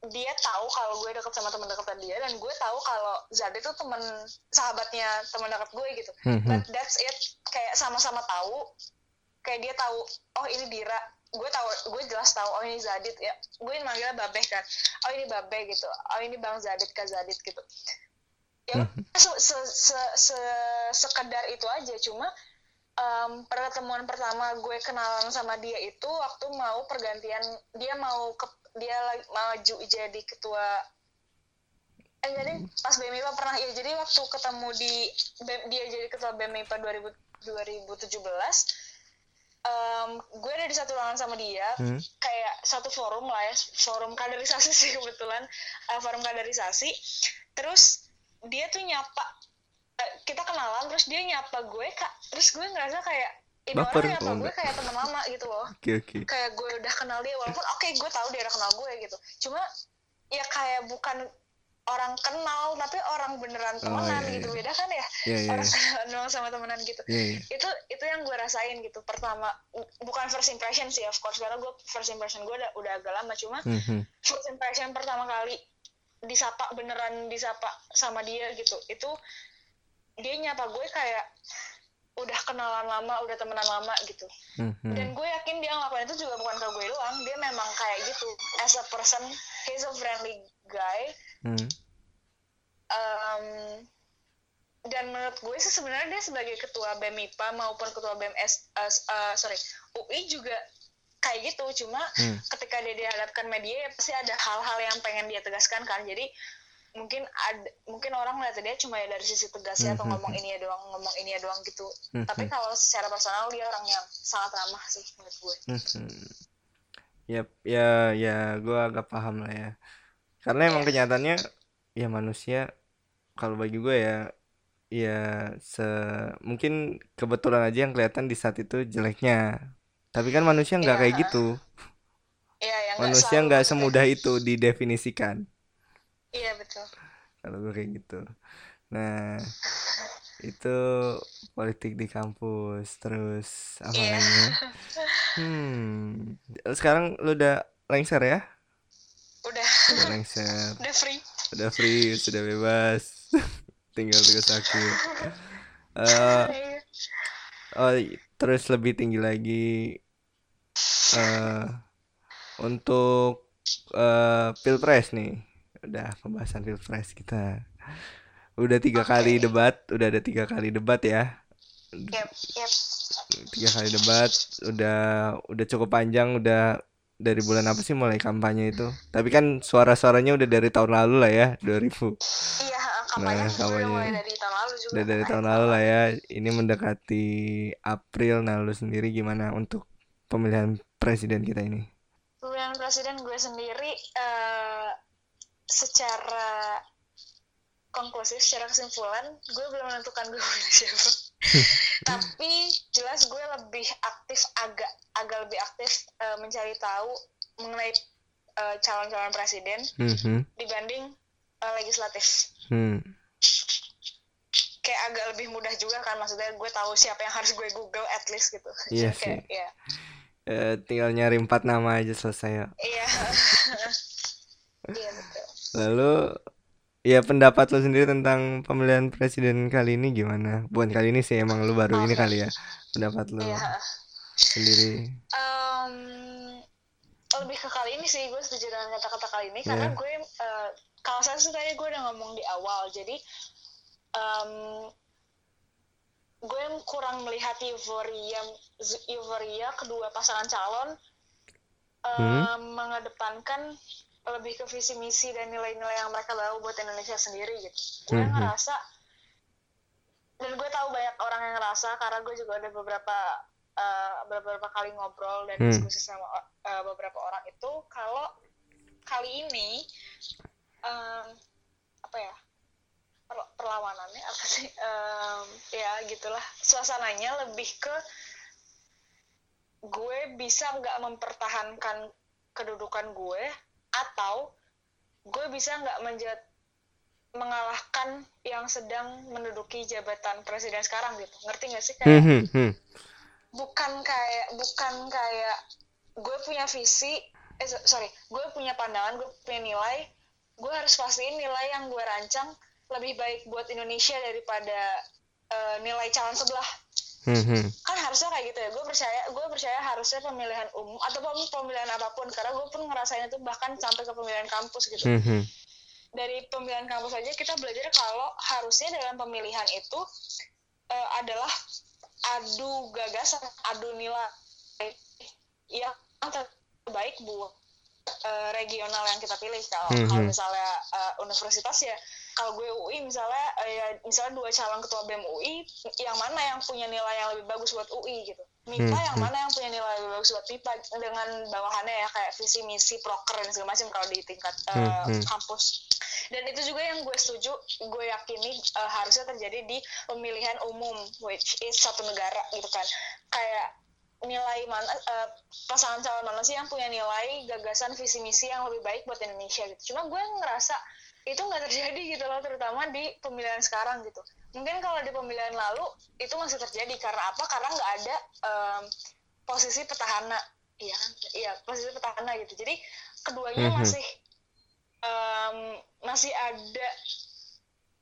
dia tahu kalau gue deket sama teman deketan dia dan gue tahu kalau Zadit tuh teman sahabatnya teman dekat gue gitu.
Hmm hmm.
But that's it. Kayak sama-sama tahu kayak dia tahu oh ini Dira. Gue tahu gue jelas tahu oh ini Zadit. Ya gue manggilnya Babeh kan. Oh ini Babeh gitu. Oh ini Bang Zadit Kak Zadit gitu. Ya se, se, se, se- sekedar itu aja. Cuma em, pertemuan pertama gue kenalan sama dia itu waktu mau pergantian dia mau ke dia lagi maju jadi ketua eh jadi pas BMIPA pernah ya jadi waktu ketemu di BEM- dia jadi ketua BMIPA 2000, 2017 em, gue ada di satu ruangan sama dia
Hmm.
kayak satu forum lah ya forum kaderisasi sih kebetulan eh, forum kaderisasi terus dia tuh nyapa eh, kita kenalan terus dia nyapa gue kak terus gue ngerasa kayak
Baper,
orang nyapa
oh,
gue
enggak.
kayak teman lama gitu loh.
Oke oke.
Kayak gue udah kenal dia walaupun oke gue tahu dia udah kenal gue gitu. Cuma ya kayak bukan orang kenal tapi orang beneran temenan
iya,
gitu.
iya.
beda kan ya?
Iya iya
orang doang sama temenan gitu.
Iya iya.
Itu itu yang gue rasain gitu. Pertama bukan first impression sih of course karena gue first impression gue udah udah agak lama. Cuma
hmm hmm
first impression pertama kali disapa beneran disapa sama dia gitu itu dia nyapa gue kayak udah kenalan lama udah temenan lama gitu.
Hmm hmm
dan gue yakin dia ngelakuin itu juga bukan ke gue doang dia memang kayak gitu. As a person he's a friendly guy.
Hmm.
Um, dan menurut gue sih sebenarnya dia sebagai ketua BEM-IPA maupun ketua BMS uh, uh, sorry UI juga kayak gitu. Cuma
Hmm.
ketika dia dihadapkan media ya pasti ada hal-hal yang pengen dia tegaskan kan. Jadi mungkin ada mungkin orang melihat dia cuma ya dari sisi tegasnya atau
Hmm,
ngomong ini ya doang ngomong ini ya doang gitu
Hmm,
tapi
hmm.
kalau secara personal dia orang yang sangat ramah sih menurut gue
Hmm. Ya, ya, ya, gue agak paham lah ya. Karena emang kenyataannya, ya manusia, kalau bagi gue ya, ya se mungkin kebetulan aja yang kelihatan di saat itu jeleknya. Tapi kan manusia nggak
Iya,
kayak gitu.
Yang nggak
Manusia nggak semudah itu didefinisikan.
Iya betul.
Kalau gue kayak gitu. Nah, itu politik di kampus. Terus apa
Iya.
lagi? Hmm. Sekarang lu udah lengser ya?
udah
Udah lengser,
udah free
udah free, sudah bebas. Tinggal tugas akhir. Eh, oh, terus lebih tinggi lagi eh untuk eh Pilpres nih. Udah pembahasan Pilpres kita. Udah tiga kali
Oke.
debat, udah ada tiga kali debat ya.
yep yep
Tiga kali debat, udah udah cukup panjang, udah dari bulan apa sih mulai kampanye itu? Tapi kan suara-suaranya udah dari tahun lalu lah ya, 2000.
iya kampanye
Nah,
udah
kampanye.
mulai dari tahun lalu juga
Udah dari tahun lalu lah ya. Ini mendekati April. Nah, lu sendiri gimana untuk pemilihan presiden kita ini?
pemilihan presiden gue sendiri eh, secara konklusif secara kesimpulan gue belum menentukan gue pilih siapa tapi jelas gue lebih aktif agak agak lebih aktif eh, mencari tahu mengenai eh, calon-calon presiden
Mhm.
dibanding eh, legislatif
Hmm.
kayak agak lebih mudah juga kan maksudnya gue tahu siapa yang harus gue google at least gitu
Iya
kayak,
sih.
ya
Eh, tinggal nyari empat nama aja selesai ya.
iya iya betul
Lalu, ya pendapat lu sendiri tentang pemilihan presiden kali ini gimana? Bukan kali ini sih, emang lu baru ini
Oke.
kali ya. Pendapat lu
iya
sendiri.
Em, lebih ke kali ini sih gue setuju dengan kata-kata kali ini karena
Iya.
gue eh, kalau saya sih tadi gue udah ngomong di awal jadi em, gue kurang melihat euforia euforia kedua pasangan calon em,
Hmm.
mengedepankan lebih ke visi misi dan nilai-nilai yang mereka bawa buat Indonesia sendiri gitu gue
Mhm.
ngerasa dan gue tahu banyak orang yang ngerasa karena gue juga ada beberapa eh, beberapa kali ngobrol dan
Hmm.
diskusi sama eh, beberapa orang itu kalau kali ini em, apa ya per- perlawanannya apa sih Em, ya gitulah suasananya lebih ke gue bisa nggak mempertahankan kedudukan gue atau gue bisa nggak menjat mengalahkan yang sedang menduduki jabatan presiden sekarang gitu. Ngerti nggak sih? Kayak
Hmm, hmm, hmm.
bukan kayak bukan kayak gue punya visi eh so- sorry gue punya pandangan gue punya nilai gue harus pastiin nilai yang gue rancang lebih baik buat Indonesia daripada eh, nilai calon sebelah
Hmm,
kan harusnya kayak gitu ya. Gue percaya gue percaya harusnya pemilihan umum atau pem- pemilihan apa pun. Karena gue pun ngerasain itu bahkan sampai ke pemilihan kampus gitu.
Hmm,
dari pemilihan kampus aja kita belajar kalau harusnya dalam pemilihan itu eh, adalah adu gagasan, adu nilai yang terbaik buat eh, regional yang kita pilih. Kalau
Mhm.
kalau misalnya eh, universitas ya, kalau gue UI misalnya, eh, ya, misalnya dua calon ketua BEM UI, yang mana yang punya nilai yang lebih bagus buat UI gitu. MIPA yang
Mhm.
mana yang punya nilai lebih bagus buat MIPA dengan bawahannya ya kayak visi misi proker dan segala macam kalau di tingkat eh,
Mhm.
kampus dan itu juga yang gue setuju gue yakini uh, harusnya terjadi di pemilihan umum which is satu negara gitu kan kayak nilai mana uh, pasangan calon mana sih yang punya nilai gagasan visi misi yang lebih baik buat Indonesia gitu. Cuma gue ngerasa itu nggak terjadi gitu loh terutama di pemilihan sekarang gitu. Mungkin kalau di pemilihan lalu itu masih terjadi. Karena apa? Karena nggak ada um, posisi petahana. Iya iya posisi petahana gitu. Jadi keduanya
Mhm.
masih em, masih ada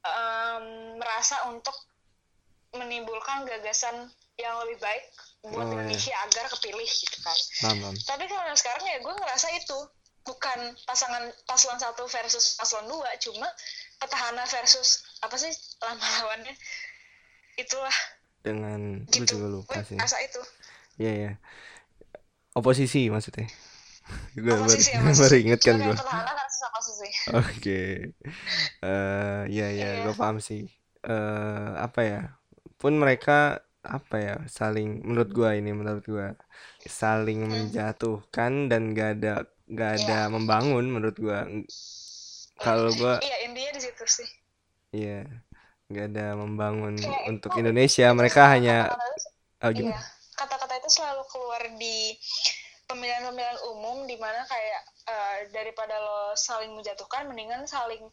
em, merasa untuk menimbulkan gagasan yang lebih baik buat
Oh, iya.
Indonesia agar kepilih gitu kan. Tapi kalau yang sekarang ya gue ngerasa itu bukan pasangan paslon satu versus paslon dua, cuma petahana versus apa sih lawan-lawannya itulah
Dengan gue
gitu.
juga lupa
Gue
sih.
ngerasa itu.
Iya, ya. Oposisi maksudnya. Gue baru,
ya
baru inget kan gue.
kayak petahana versus oposisi.
Oke. Eh, ya ya,
Iya.
gue paham sih. Eh, apa ya? Pun mereka apa ya? Saling menurut gua ini menurut gua saling
Hmm.
menjatuhkan dan gak ada gak ada membangun menurut gua. Kalau gua
Iya intinya di situ sih.
iya gak ada membangun
Kayak
untuk
itu-
Indonesia.
itu
Mereka
kata-kata
hanya
itu-
oh
Iya,
gimana?
kata-kata itu selalu keluar di pemilihan-pemilihan umum di mana kayak eh, daripada lo saling menjatuhkan, mendingan saling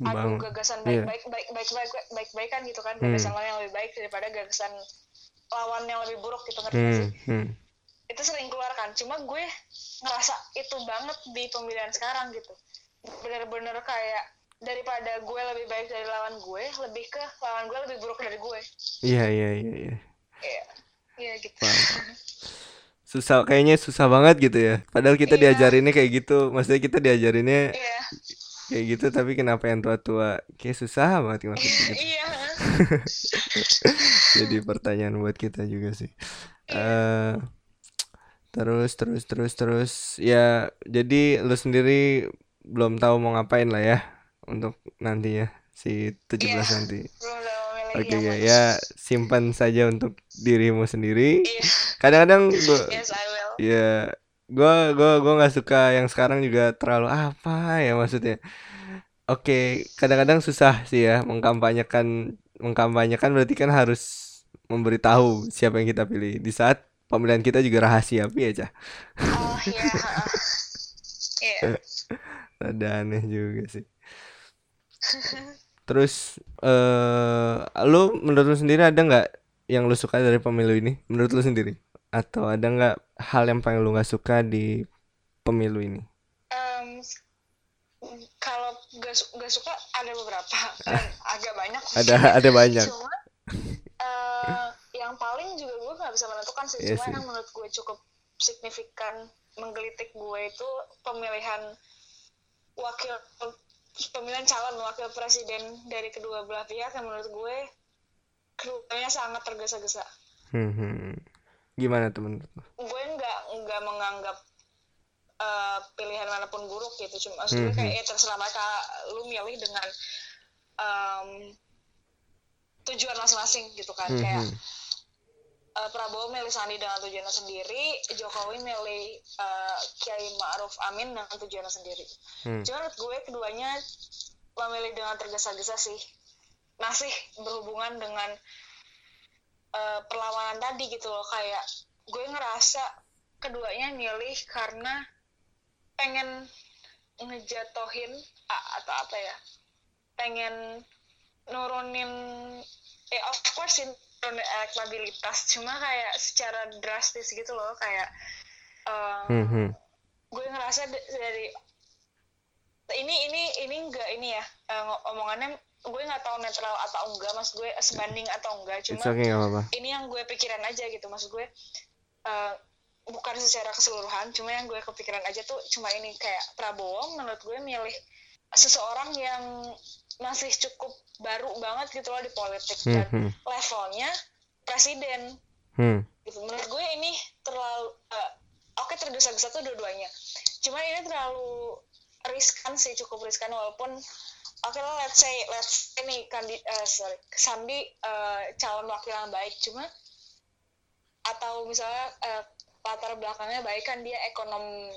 adu gagasan
Iya.
baik-baik, baik-baik, baik- baik-baikan gitu kan,
Hmm.
gagasan lo yang lebih baik daripada gagasan lawan yang lebih buruk gitu ngerti
Hmm,
sih?
hmm.
itu sering keluar kan cuma gue ngerasa itu banget di pemilihan sekarang gitu. Bener-bener kayak daripada gue lebih baik dari lawan gue lebih ke lawan gue lebih buruk dari gue.
Iya iya iya iya.
Iya iya gitu.
Susah kayaknya susah banget gitu ya. Padahal kita
Iya.
diajarinnya kayak gitu. Maksudnya kita diajarinnya
iya.
kayak gitu tapi kenapa yang tua-tua? Kayak susah banget gitu?
Iya
jadi pertanyaan buat kita juga sih. Eh terus terus terus terus. Ya jadi lu sendiri belum tahu mau ngapain lah ya untuk nantinya si 17
Iya.
nanti. oke
yang
ya ya simpan saja untuk dirimu sendiri.
Iya.
Kadang-kadang
yes will.
Ya gua gua gua nggak suka yang sekarang juga terlalu apa ya maksudnya. Oke kadang-kadang susah sih ya mengkampanyekan mengkampanyekan berarti kan harus memberitahu siapa yang kita pilih. Di saat pemilihan kita juga rahasia ya Cah?
oh iya heeh. iya.
Rada aneh juga sih. Terus eh lu menurut lu sendiri ada nggak yang lu suka dari pemilu ini? Menurut lu sendiri? Atau ada nggak hal yang paling lu nggak suka di pemilu ini
Em, kalau gak, su- gak suka ada beberapa dan agak banyak
ada ada banyak
cuma eh, yang paling juga gue nggak bisa menentukan sih
Iya
cuma
sih.
yang menurut gue cukup signifikan menggelitik gue itu pemilihan wakil pemilihan calon wakil presiden dari kedua belah pihak yang menurut gue keduanya sangat tergesa-gesa
Hmm, hmm. Gimana tuh menurut lu?
gue nggak nggak menganggap eh, pilihan mana pun buruk gitu cuma maksud gue
Mhm.
kayak ya terserah mereka lu milih dengan em, tujuan masing-masing gitu kan
Hmm,
kayak
hmm.
eh, Prabowo milih Sandi dengan tujuannya sendiri Jokowi milih eh, Kiai Ma'ruf Amin dengan tujuannya sendiri
Hmm.
cuma menurut gue keduanya memilih dengan tergesa-gesa sih masih berhubungan dengan eh, perlawanan tadi gitu loh kayak gue ngerasa keduanya milih karena pengen ngejatohin a- atau apa ya pengen nurunin eh of course nurunin elektabilitas cuma kayak secara drastis gitu loh kayak eh,
Hmm, hmm.
gue ngerasa dari ini ini ini enggak ini ya eh, ngo- omongannya gue nggak tahu netral atau enggak mas gue sebanding atau enggak cuma
okay
ini yang gue pikiran aja gitu maksud gue eh, bukan secara keseluruhan cuma yang gue kepikiran aja tuh cuma ini kayak Prabowo menurut gue milih seseorang yang masih cukup baru banget gitu loh di politik
Hmm,
dan
hmm.
levelnya presiden
Hmm.
gitu menurut gue ini terlalu eh, oke tergesa-gesa tuh dua-duanya cuman ini terlalu riskan sih cukup riskan walaupun oke lah let's say let's say nih kandi eh, sorry Sandi eh, calon wakil yang baik cuma atau misalnya eh, latar belakangnya baik kan dia ekonom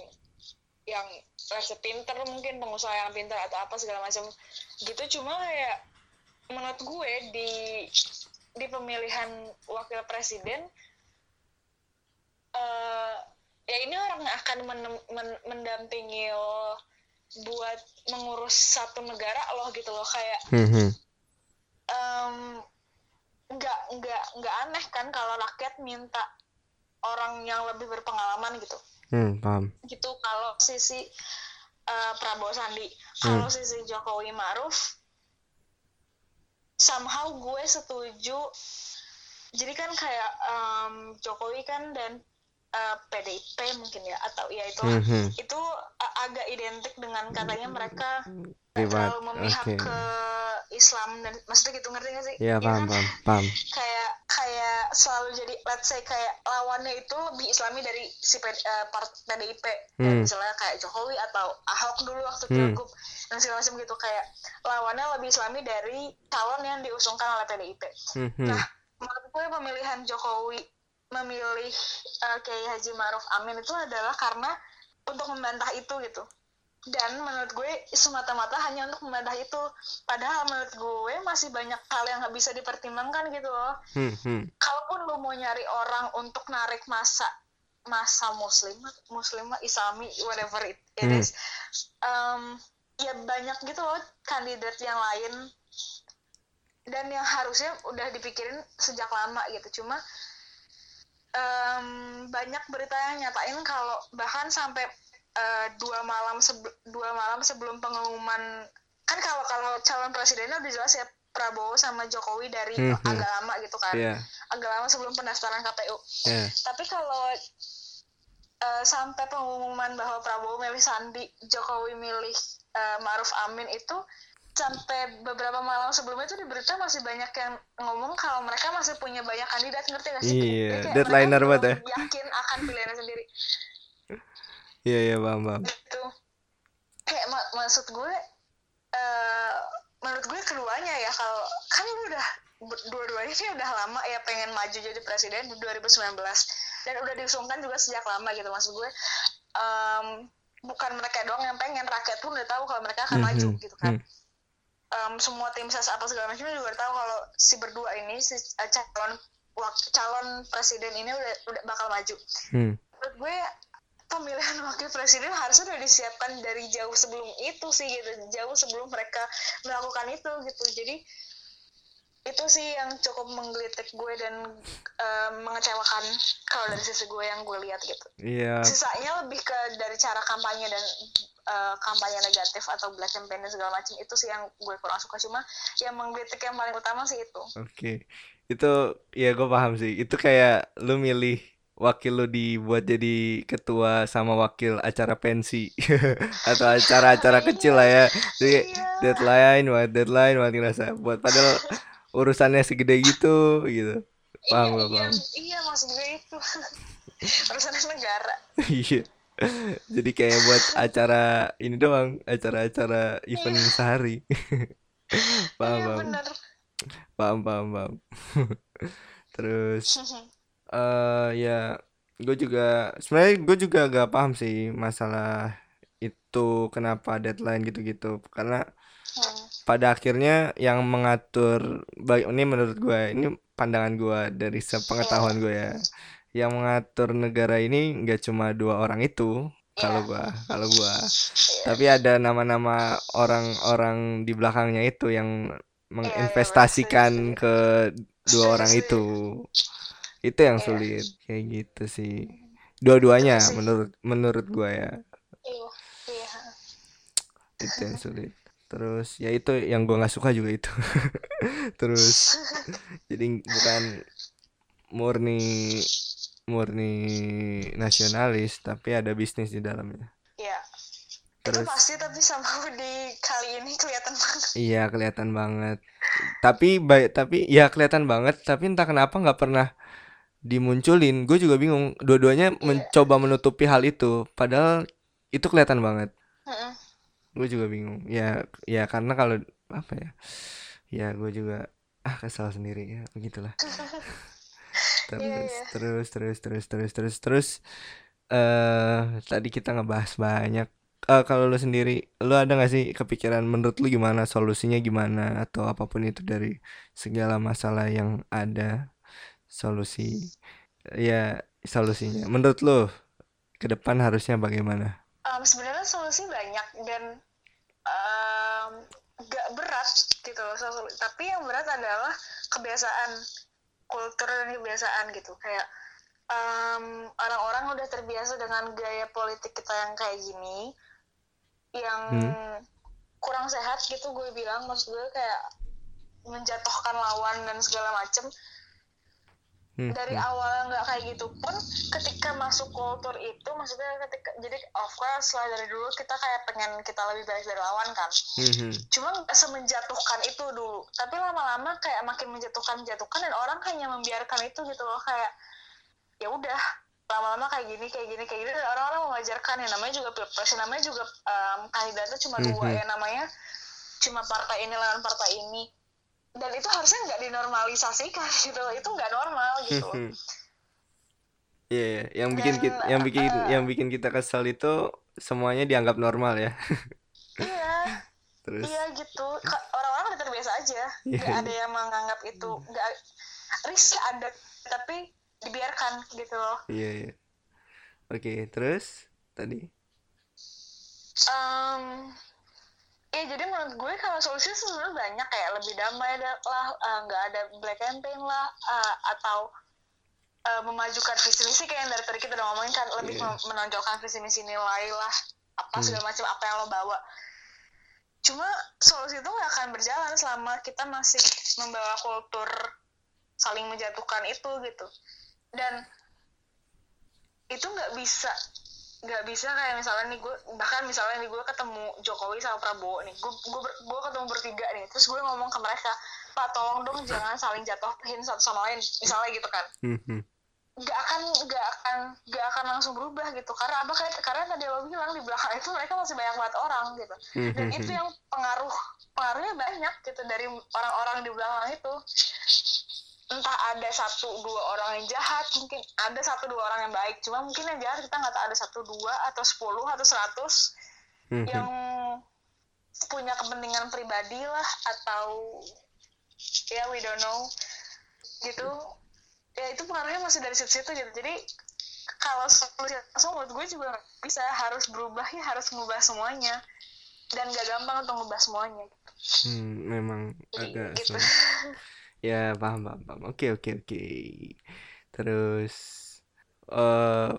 yang say pinter mungkin pengusaha yang pinter atau apa segala macam gitu cuma kayak menurut gue di di pemilihan wakil presiden eh ya ini orang yang akan menem- men- mendampingi lo buat mengurus satu negara loh gitu loh kayak
Hmm, hmm.
em, nggak nggak nggak aneh kan kalau rakyat minta orang yang lebih berpengalaman gitu
Hmm, paham.
gitu kalau sisi eh, Prabowo Sandi kalau sisi Jokowi Maruf somehow gue setuju jadi kan kayak em, Jokowi kan dan eh, PDIP mungkin ya atau ya itu
Hmm, hmm.
itu a- agak identik dengan katanya mereka terlalu memihak
Oke.
ke Islam dan maksudnya gitu ngerti gak sih?
Iya,
Ya
paham,
kan?
paham, paham.
kayak kayak selalu jadi let's say kayak lawannya itu lebih islami dari si P, eh, part PDIP Dan
Hmm.
misalnya kayak Jokowi atau Ahok dulu waktu
Hmm.
pilgub dan segala macam gitu kayak lawannya lebih islami dari calon yang diusungkan oleh PDIP
Hmm, hmm.
nah menurut gue pemilihan Jokowi memilih eh, Kiai Haji Maruf Amin itu adalah karena untuk membantah itu gitu dan menurut gue semata-mata hanya untuk membantah itu padahal menurut gue masih banyak hal yang nggak bisa dipertimbangkan gitu loh
Hmm, hmm.
kalaupun lu mau nyari orang untuk narik masa masa muslim muslim islami whatever it, it
Hmm.
is um, ya banyak gitu loh kandidat yang lain dan yang harusnya udah dipikirin sejak lama gitu cuma um, banyak berita yang nyatain kalau bahkan sampai uh, dua malam dua malam sebelum pengumuman kan kalau kalau calon presidennya udah jelas ya Prabowo sama Jokowi dari mm -hmm. agak lama gitu kan yeah. agak lama sebelum pendaftaran KPU yeah. tapi kalau uh, sampai pengumuman bahwa Prabowo milih Sandi Jokowi milih uh, Maruf Amin itu sampai beberapa malam sebelumnya itu di berita masih banyak yang ngomong kalau mereka masih punya banyak kandidat ngerti gak sih?
Iya, deadlineer banget
ya. Yakin akan pilihannya sendiri.
Iya iya paham paham.
Itu kayak mak maksud gue uh, menurut gue keduanya ya kalau kan udah dua-duanya sih udah lama ya pengen maju jadi presiden di 2019 dan udah diusungkan juga sejak lama gitu maksud gue um, bukan mereka doang yang pengen rakyat pun udah tahu kalau mereka akan mm -hmm. maju gitu kan mm um, semua tim ses apa segala macam juga udah tahu kalau si berdua ini si uh, calon calon presiden ini udah udah bakal maju. Hmm. Menurut gue pemilihan wakil presiden harusnya udah disiapkan dari jauh sebelum itu sih gitu jauh sebelum mereka melakukan itu gitu jadi itu sih yang cukup menggelitik gue dan uh, mengecewakan kalau dari sisi gue yang gue lihat gitu.
Iya. Yeah.
Sisanya lebih ke dari cara kampanye dan uh, kampanye negatif atau black campaign dan segala macam itu sih yang gue kurang suka cuma yang menggelitik yang paling utama sih itu.
Oke. Okay. Itu ya gue paham sih. Itu kayak lu milih wakil lu dibuat jadi ketua sama wakil acara pensi. Atau acara-acara kecil lah ya. Jadi iya. deadline, buat deadline, buat ngerasa buat padahal urusannya segede gitu gitu. Paham
iya,
gak paham?
iya, iya maksud gue itu. Urusannya negara.
Iya. Jadi kayak buat acara ini doang acara-acara event iya. sehari. Paham iya, paham paham paham paham. Terus uh, ya gue juga sebenarnya gue juga gak paham sih masalah itu kenapa deadline gitu-gitu. Karena hmm. pada akhirnya yang mengatur baik ini menurut gue ini pandangan gue dari sepengetahuan gue ya. Yang mengatur negara ini nggak cuma dua orang itu kalau gue kalau gue tapi ada nama-nama orang-orang di belakangnya itu yang menginvestasikan ke dua orang itu itu yang sulit kayak gitu sih. Dua-duanya menurut menurut gue ya. Iya, iya. itu yang sulit. Terus ya itu yang gue nggak suka juga itu. Terus jadi bukan murni murni nasionalis tapi ada bisnis di dalamnya.
Iya. Terus itu pasti tapi sama di kali ini kelihatan banget.
Iya kelihatan banget. Tapi baik tapi ya kelihatan banget tapi entah kenapa nggak pernah dimunculin gue juga bingung. Dua-duanya yeah. mencoba menutupi hal itu. Padahal itu kelihatan banget. -mm gue juga bingung. Ya ya karena kalau apa ya ya gue juga ah kesal sendiri. Ya begitulah. Terus yeah, yeah. terus terus terus terus terus terus eh uh, tadi kita ngebahas banyak. Uh, kalau lo sendiri lo ada gak sih kepikiran menurut lo gimana solusinya gimana atau apa pun itu dari segala masalah yang ada solusi ya solusinya. Menurut lo ke depan harusnya bagaimana?
Um, sebenarnya solusi banyak dan um, gak berat gitu loh. Tapi yang berat adalah kebiasaan kultur dan kebiasaan gitu. Kayak um, orang-orang udah terbiasa dengan gaya politik kita yang kayak gini yang hmm. kurang sehat gitu gue bilang. Maksud gue kayak menjatuhkan lawan dan segala macem Hmm, dari hmm. awal nggak kayak gitu pun ketika masuk kultur itu maksudnya ketika jadi of course lah dari dulu kita kayak pengen kita lebih baik dari lawan kan hmm, cuma semenjatuhkan itu dulu tapi lama-lama kayak makin menjatuhkan menjatuhkan dan orang hanya membiarkan itu gitu loh kayak ya udah lama-lama kayak gini kayak gini kayak gini dan orang-orang mengajarkan ya namanya juga pilpres namanya juga um, kandidatnya cuma dua hmm. ya namanya cuma partai ini lawan partai ini dan itu harusnya nggak dinormalisasikan gitu itu nggak normal gitu
Iya, yeah, yang bikin Dan, kita, yang bikin uh, yang bikin kita kesal itu semuanya dianggap normal ya.
iya. Terus. Iya gitu. Orang-orang udah terbiasa aja. Yeah. Gak ada yang menganggap itu nggak risk ada tapi dibiarkan gitu loh.
Iya, yeah, iya. Yeah. Oke, okay, terus tadi?
Um, ya jadi menurut gue kalau solusi sebenarnya banyak kayak lebih damai lah eh, nggak uh, ada black campaign lah uh, atau uh, memajukan visi misi kayak yang dari tadi kita udah ngomongin kan lebih
Iya.
yeah. menonjolkan visi misi nilai lah apa
Hmm.
segala macam apa yang lo bawa cuma solusi itu nggak akan berjalan selama kita masih membawa kultur saling menjatuhkan itu gitu dan itu nggak bisa nggak bisa kayak misalnya nih gue bahkan misalnya nih gue ketemu Jokowi sama Prabowo nih gue gue ber- gue ketemu bertiga nih terus gue ngomong ke mereka pak tolong dong jangan saling jatuhin satu sama lain misalnya gitu kan
Mhm.
nggak akan nggak akan nggak akan langsung berubah gitu karena apa kayak karena tadi lo bilang di belakang itu mereka masih banyak banget orang gitu dan
Mhm.
itu yang pengaruh pengaruhnya banyak gitu dari orang-orang di belakang itu entah ada satu dua orang yang jahat mungkin ada satu dua orang yang baik cuma mungkin yang jahat kita nggak tahu ada satu dua atau sepuluh atau seratus
Mhm.
yang punya kepentingan pribadi lah atau ya we don't know gitu ya itu pengaruhnya masih dari situ-situ gitu jadi kalau solusi langsung menurut gue juga bisa harus berubah ya harus mengubah semuanya dan gak gampang untuk mengubah semuanya gitu.
Hmm, memang agak
gitu.
Ya, paham, paham, paham. Oke, oke, oke. Terus, eh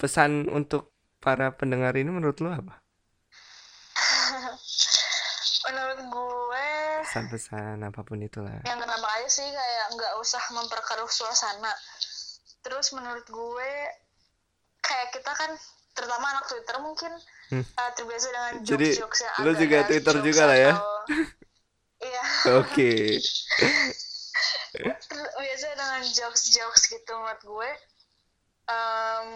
pesan untuk para pendengar ini menurut lo apa?
menurut gue
Pesan-pesan apa pun itulah.
yang kenapa aja sih kayak nggak usah memperkeruh suasana terus menurut gue kayak kita kan terutama anak Twitter mungkin
Hmm.
uh, terbiasa dengan
Jadi,
jokes-jokes yang
lo
agak
juga Twitter juga lah ya?
iya
Oke.
biasa dengan jokes-jokes gitu menurut gue em,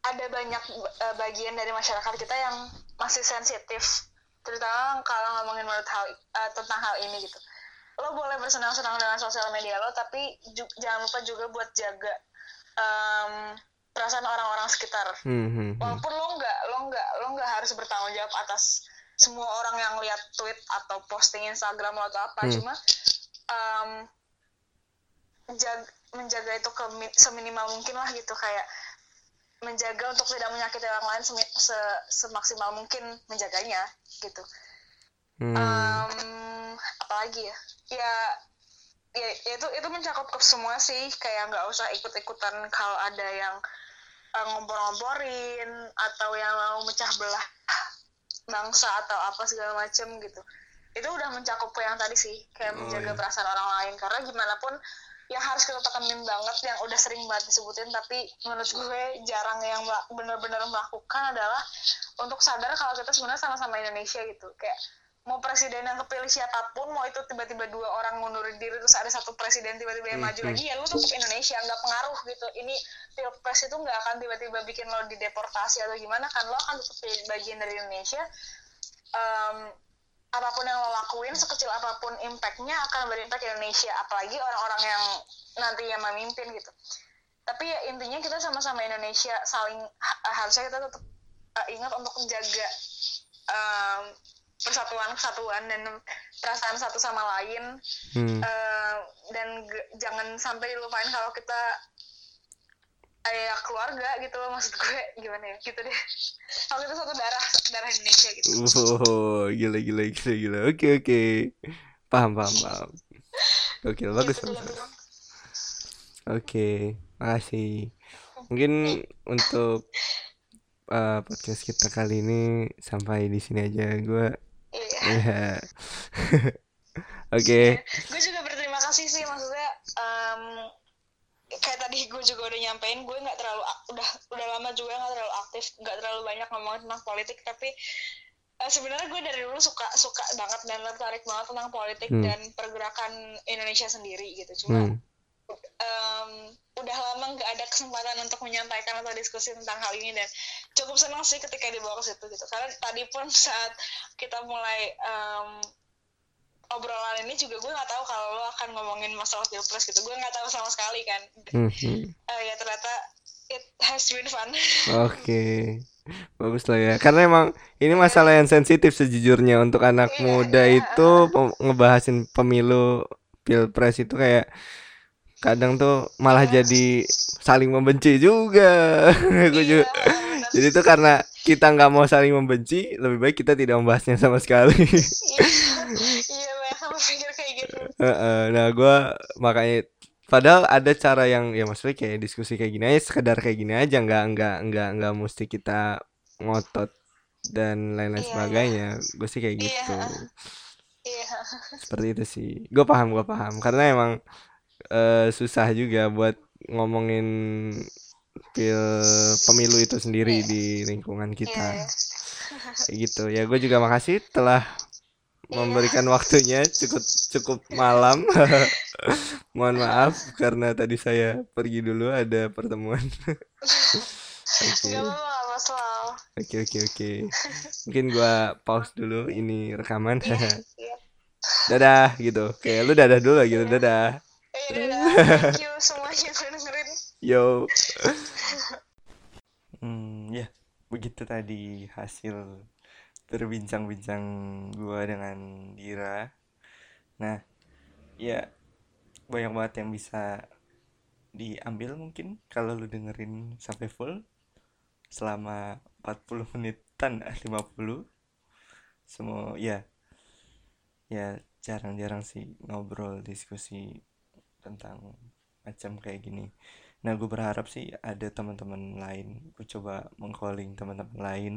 ada banyak uh, bagian dari masyarakat kita yang masih sensitif terutama kalau ngomongin menurut hal uh, tentang hal ini gitu lo boleh bersenang-senang dengan sosial media lo tapi ju- jangan lupa juga buat jaga em, perasaan orang-orang sekitar
Hmm, hmm, hmm.
walaupun lo nggak lo nggak lo nggak harus bertanggung jawab atas semua orang yang lihat tweet atau posting Instagram lo atau apa
Hmm.
cuma em, jag- menjaga itu ke mi- seminimal mungkin lah gitu kayak menjaga untuk tidak menyakiti orang lain semi- se- semaksimal mungkin menjaganya gitu
Hmm.
Em, apalagi ya ya ya ya itu itu mencakup ke semua sih kayak nggak usah ikut-ikutan kalau ada yang eh, ngompor-ngomporin atau yang mau mecah belah bangsa atau apa segala macem gitu itu udah mencakup yang tadi sih kayak
Oh,
menjaga
iya.
perasaan orang lain karena gimana pun yang harus kita tekenin banget yang udah sering banget disebutin tapi menurut gue jarang yang benar-benar melakukan adalah untuk sadar kalau kita sebenarnya sama-sama Indonesia gitu. Kayak mau presiden yang kepilih siapa pun mau itu tiba-tiba dua orang ngundurin diri terus ada satu presiden tiba-tiba yang
Hmm,
maju
hmm.
lagi ya lu tetap Indonesia nggak pengaruh gitu. Ini pilpres itu nggak akan tiba-tiba bikin lo dideportasi atau gimana kan lo akan tetap bagian dari Indonesia. Em, apa pun yang lo lakuin sekecil apa pun impactnya akan berimpact ke Indonesia. Apalagi orang-orang yang nantinya memimpin gitu. Tapi ya intinya kita sama-sama Indonesia saling ha- harusnya kita tetap uh, ingat untuk menjaga em, persatuan kesatuan dan perasaan satu sama lain.
Hmm.
Eh, dan jangan sampai dilupain kalau kita kayak keluarga gitu loh maksud gue gimana ya gitu deh kalau kita satu darah darah Indonesia gitu
Oh, gila, gila, gila, gila. Oke, oke. Paham, paham, paham. Oke, bagus,
gitu
bagus.
Bang.
Oke, makasih. Mungkin untuk uh, podcast kita kali ini sampai di sini aja. Gue,
iya
ya. Oke.
gue juga berterima kasih sih kayak tadi gue juga udah nyampein gue nggak terlalu udah udah lama juga nggak terlalu aktif nggak terlalu banyak ngomongin tentang politik tapi eh, sebenarnya gue dari dulu suka suka banget dan tertarik banget tentang politik
Hmm.
dan pergerakan Indonesia sendiri gitu cuma
Hmm.
em, udah lama nggak ada kesempatan untuk menyampaikan atau diskusi tentang hal ini dan cukup senang sih ketika dibawa ke situ gitu karena tadi pun saat kita mulai em, obrolan ini juga gue nggak tahu kalau lo akan ngomongin masalah pilpres gitu gue nggak tahu sama sekali kan
Hmm, hmm.
Eh, ya ternyata it has been fun
Oke. Bagus lah ya. Karena emang ini masalah yang sensitif sejujurnya untuk anak
Iya,
muda
iya,
itu pem- ngebahasin pemilu pilpres itu kayak kadang tuh malah
Iya.
jadi saling membenci juga. Gue
iya
juga. Jadi itu karena kita nggak mau saling membenci, lebih baik kita tidak membahasnya sama sekali.
gitu
Heeh, nah gue makanya padahal ada cara yang ya maksudnya kayak diskusi kayak gini aja sekedar kayak gini aja nggak nggak nggak nggak mesti kita ngotot dan lain-lain
Iya, iya.
sebagainya gue sih kayak
Iya.
gitu
iya
seperti itu sih gue paham gue paham karena emang eh, susah juga buat ngomongin pil pemilu itu sendiri
Iya.
di lingkungan kita kayak gitu ya gue juga makasih telah. Memberikan waktunya cukup cukup malam. Mohon maaf karena tadi saya pergi dulu ada pertemuan. Oke. Oke oke oke. Mungkin gua pause dulu ini rekaman.
Iya iya.
Dadah gitu. Oke lu dadah dulu gitu
Iya.
dadah.
Eh, dadah. Thank you semuanya udah dengerin.
yo. Hmm ya begitu tadi hasil berbincang-bincang gua dengan Dira. Nah ya banyak banget yang bisa diambil mungkin kalau lu dengerin sampai full selama 40 menitan eh, 50 semua ya ya jarang-jarang sih ngobrol diskusi tentang macam kayak gini. Nah gue berharap sih ada teman-teman lain gue coba mengcalling teman-teman lain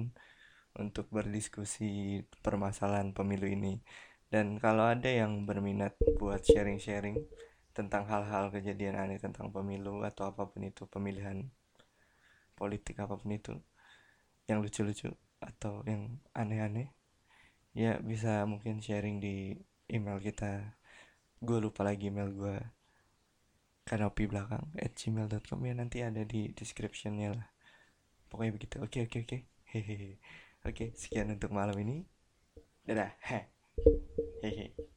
untuk berdiskusi permasalahan pemilu ini. Dan kalau ada yang berminat buat sharing-sharing tentang hal-hal kejadian aneh tentang pemilu atau apa pun itu pemilihan politik apa pun itu yang lucu-lucu atau yang aneh-aneh ya bisa mungkin sharing di email kita. Gue lupa lagi email gue kanopi belakang at gmail.com ya nanti ada di descriptionnya lah. Pokoknya begitu. Oke oke oke. Hehehe oke sekian untuk malam ini. Dadah. Hehehe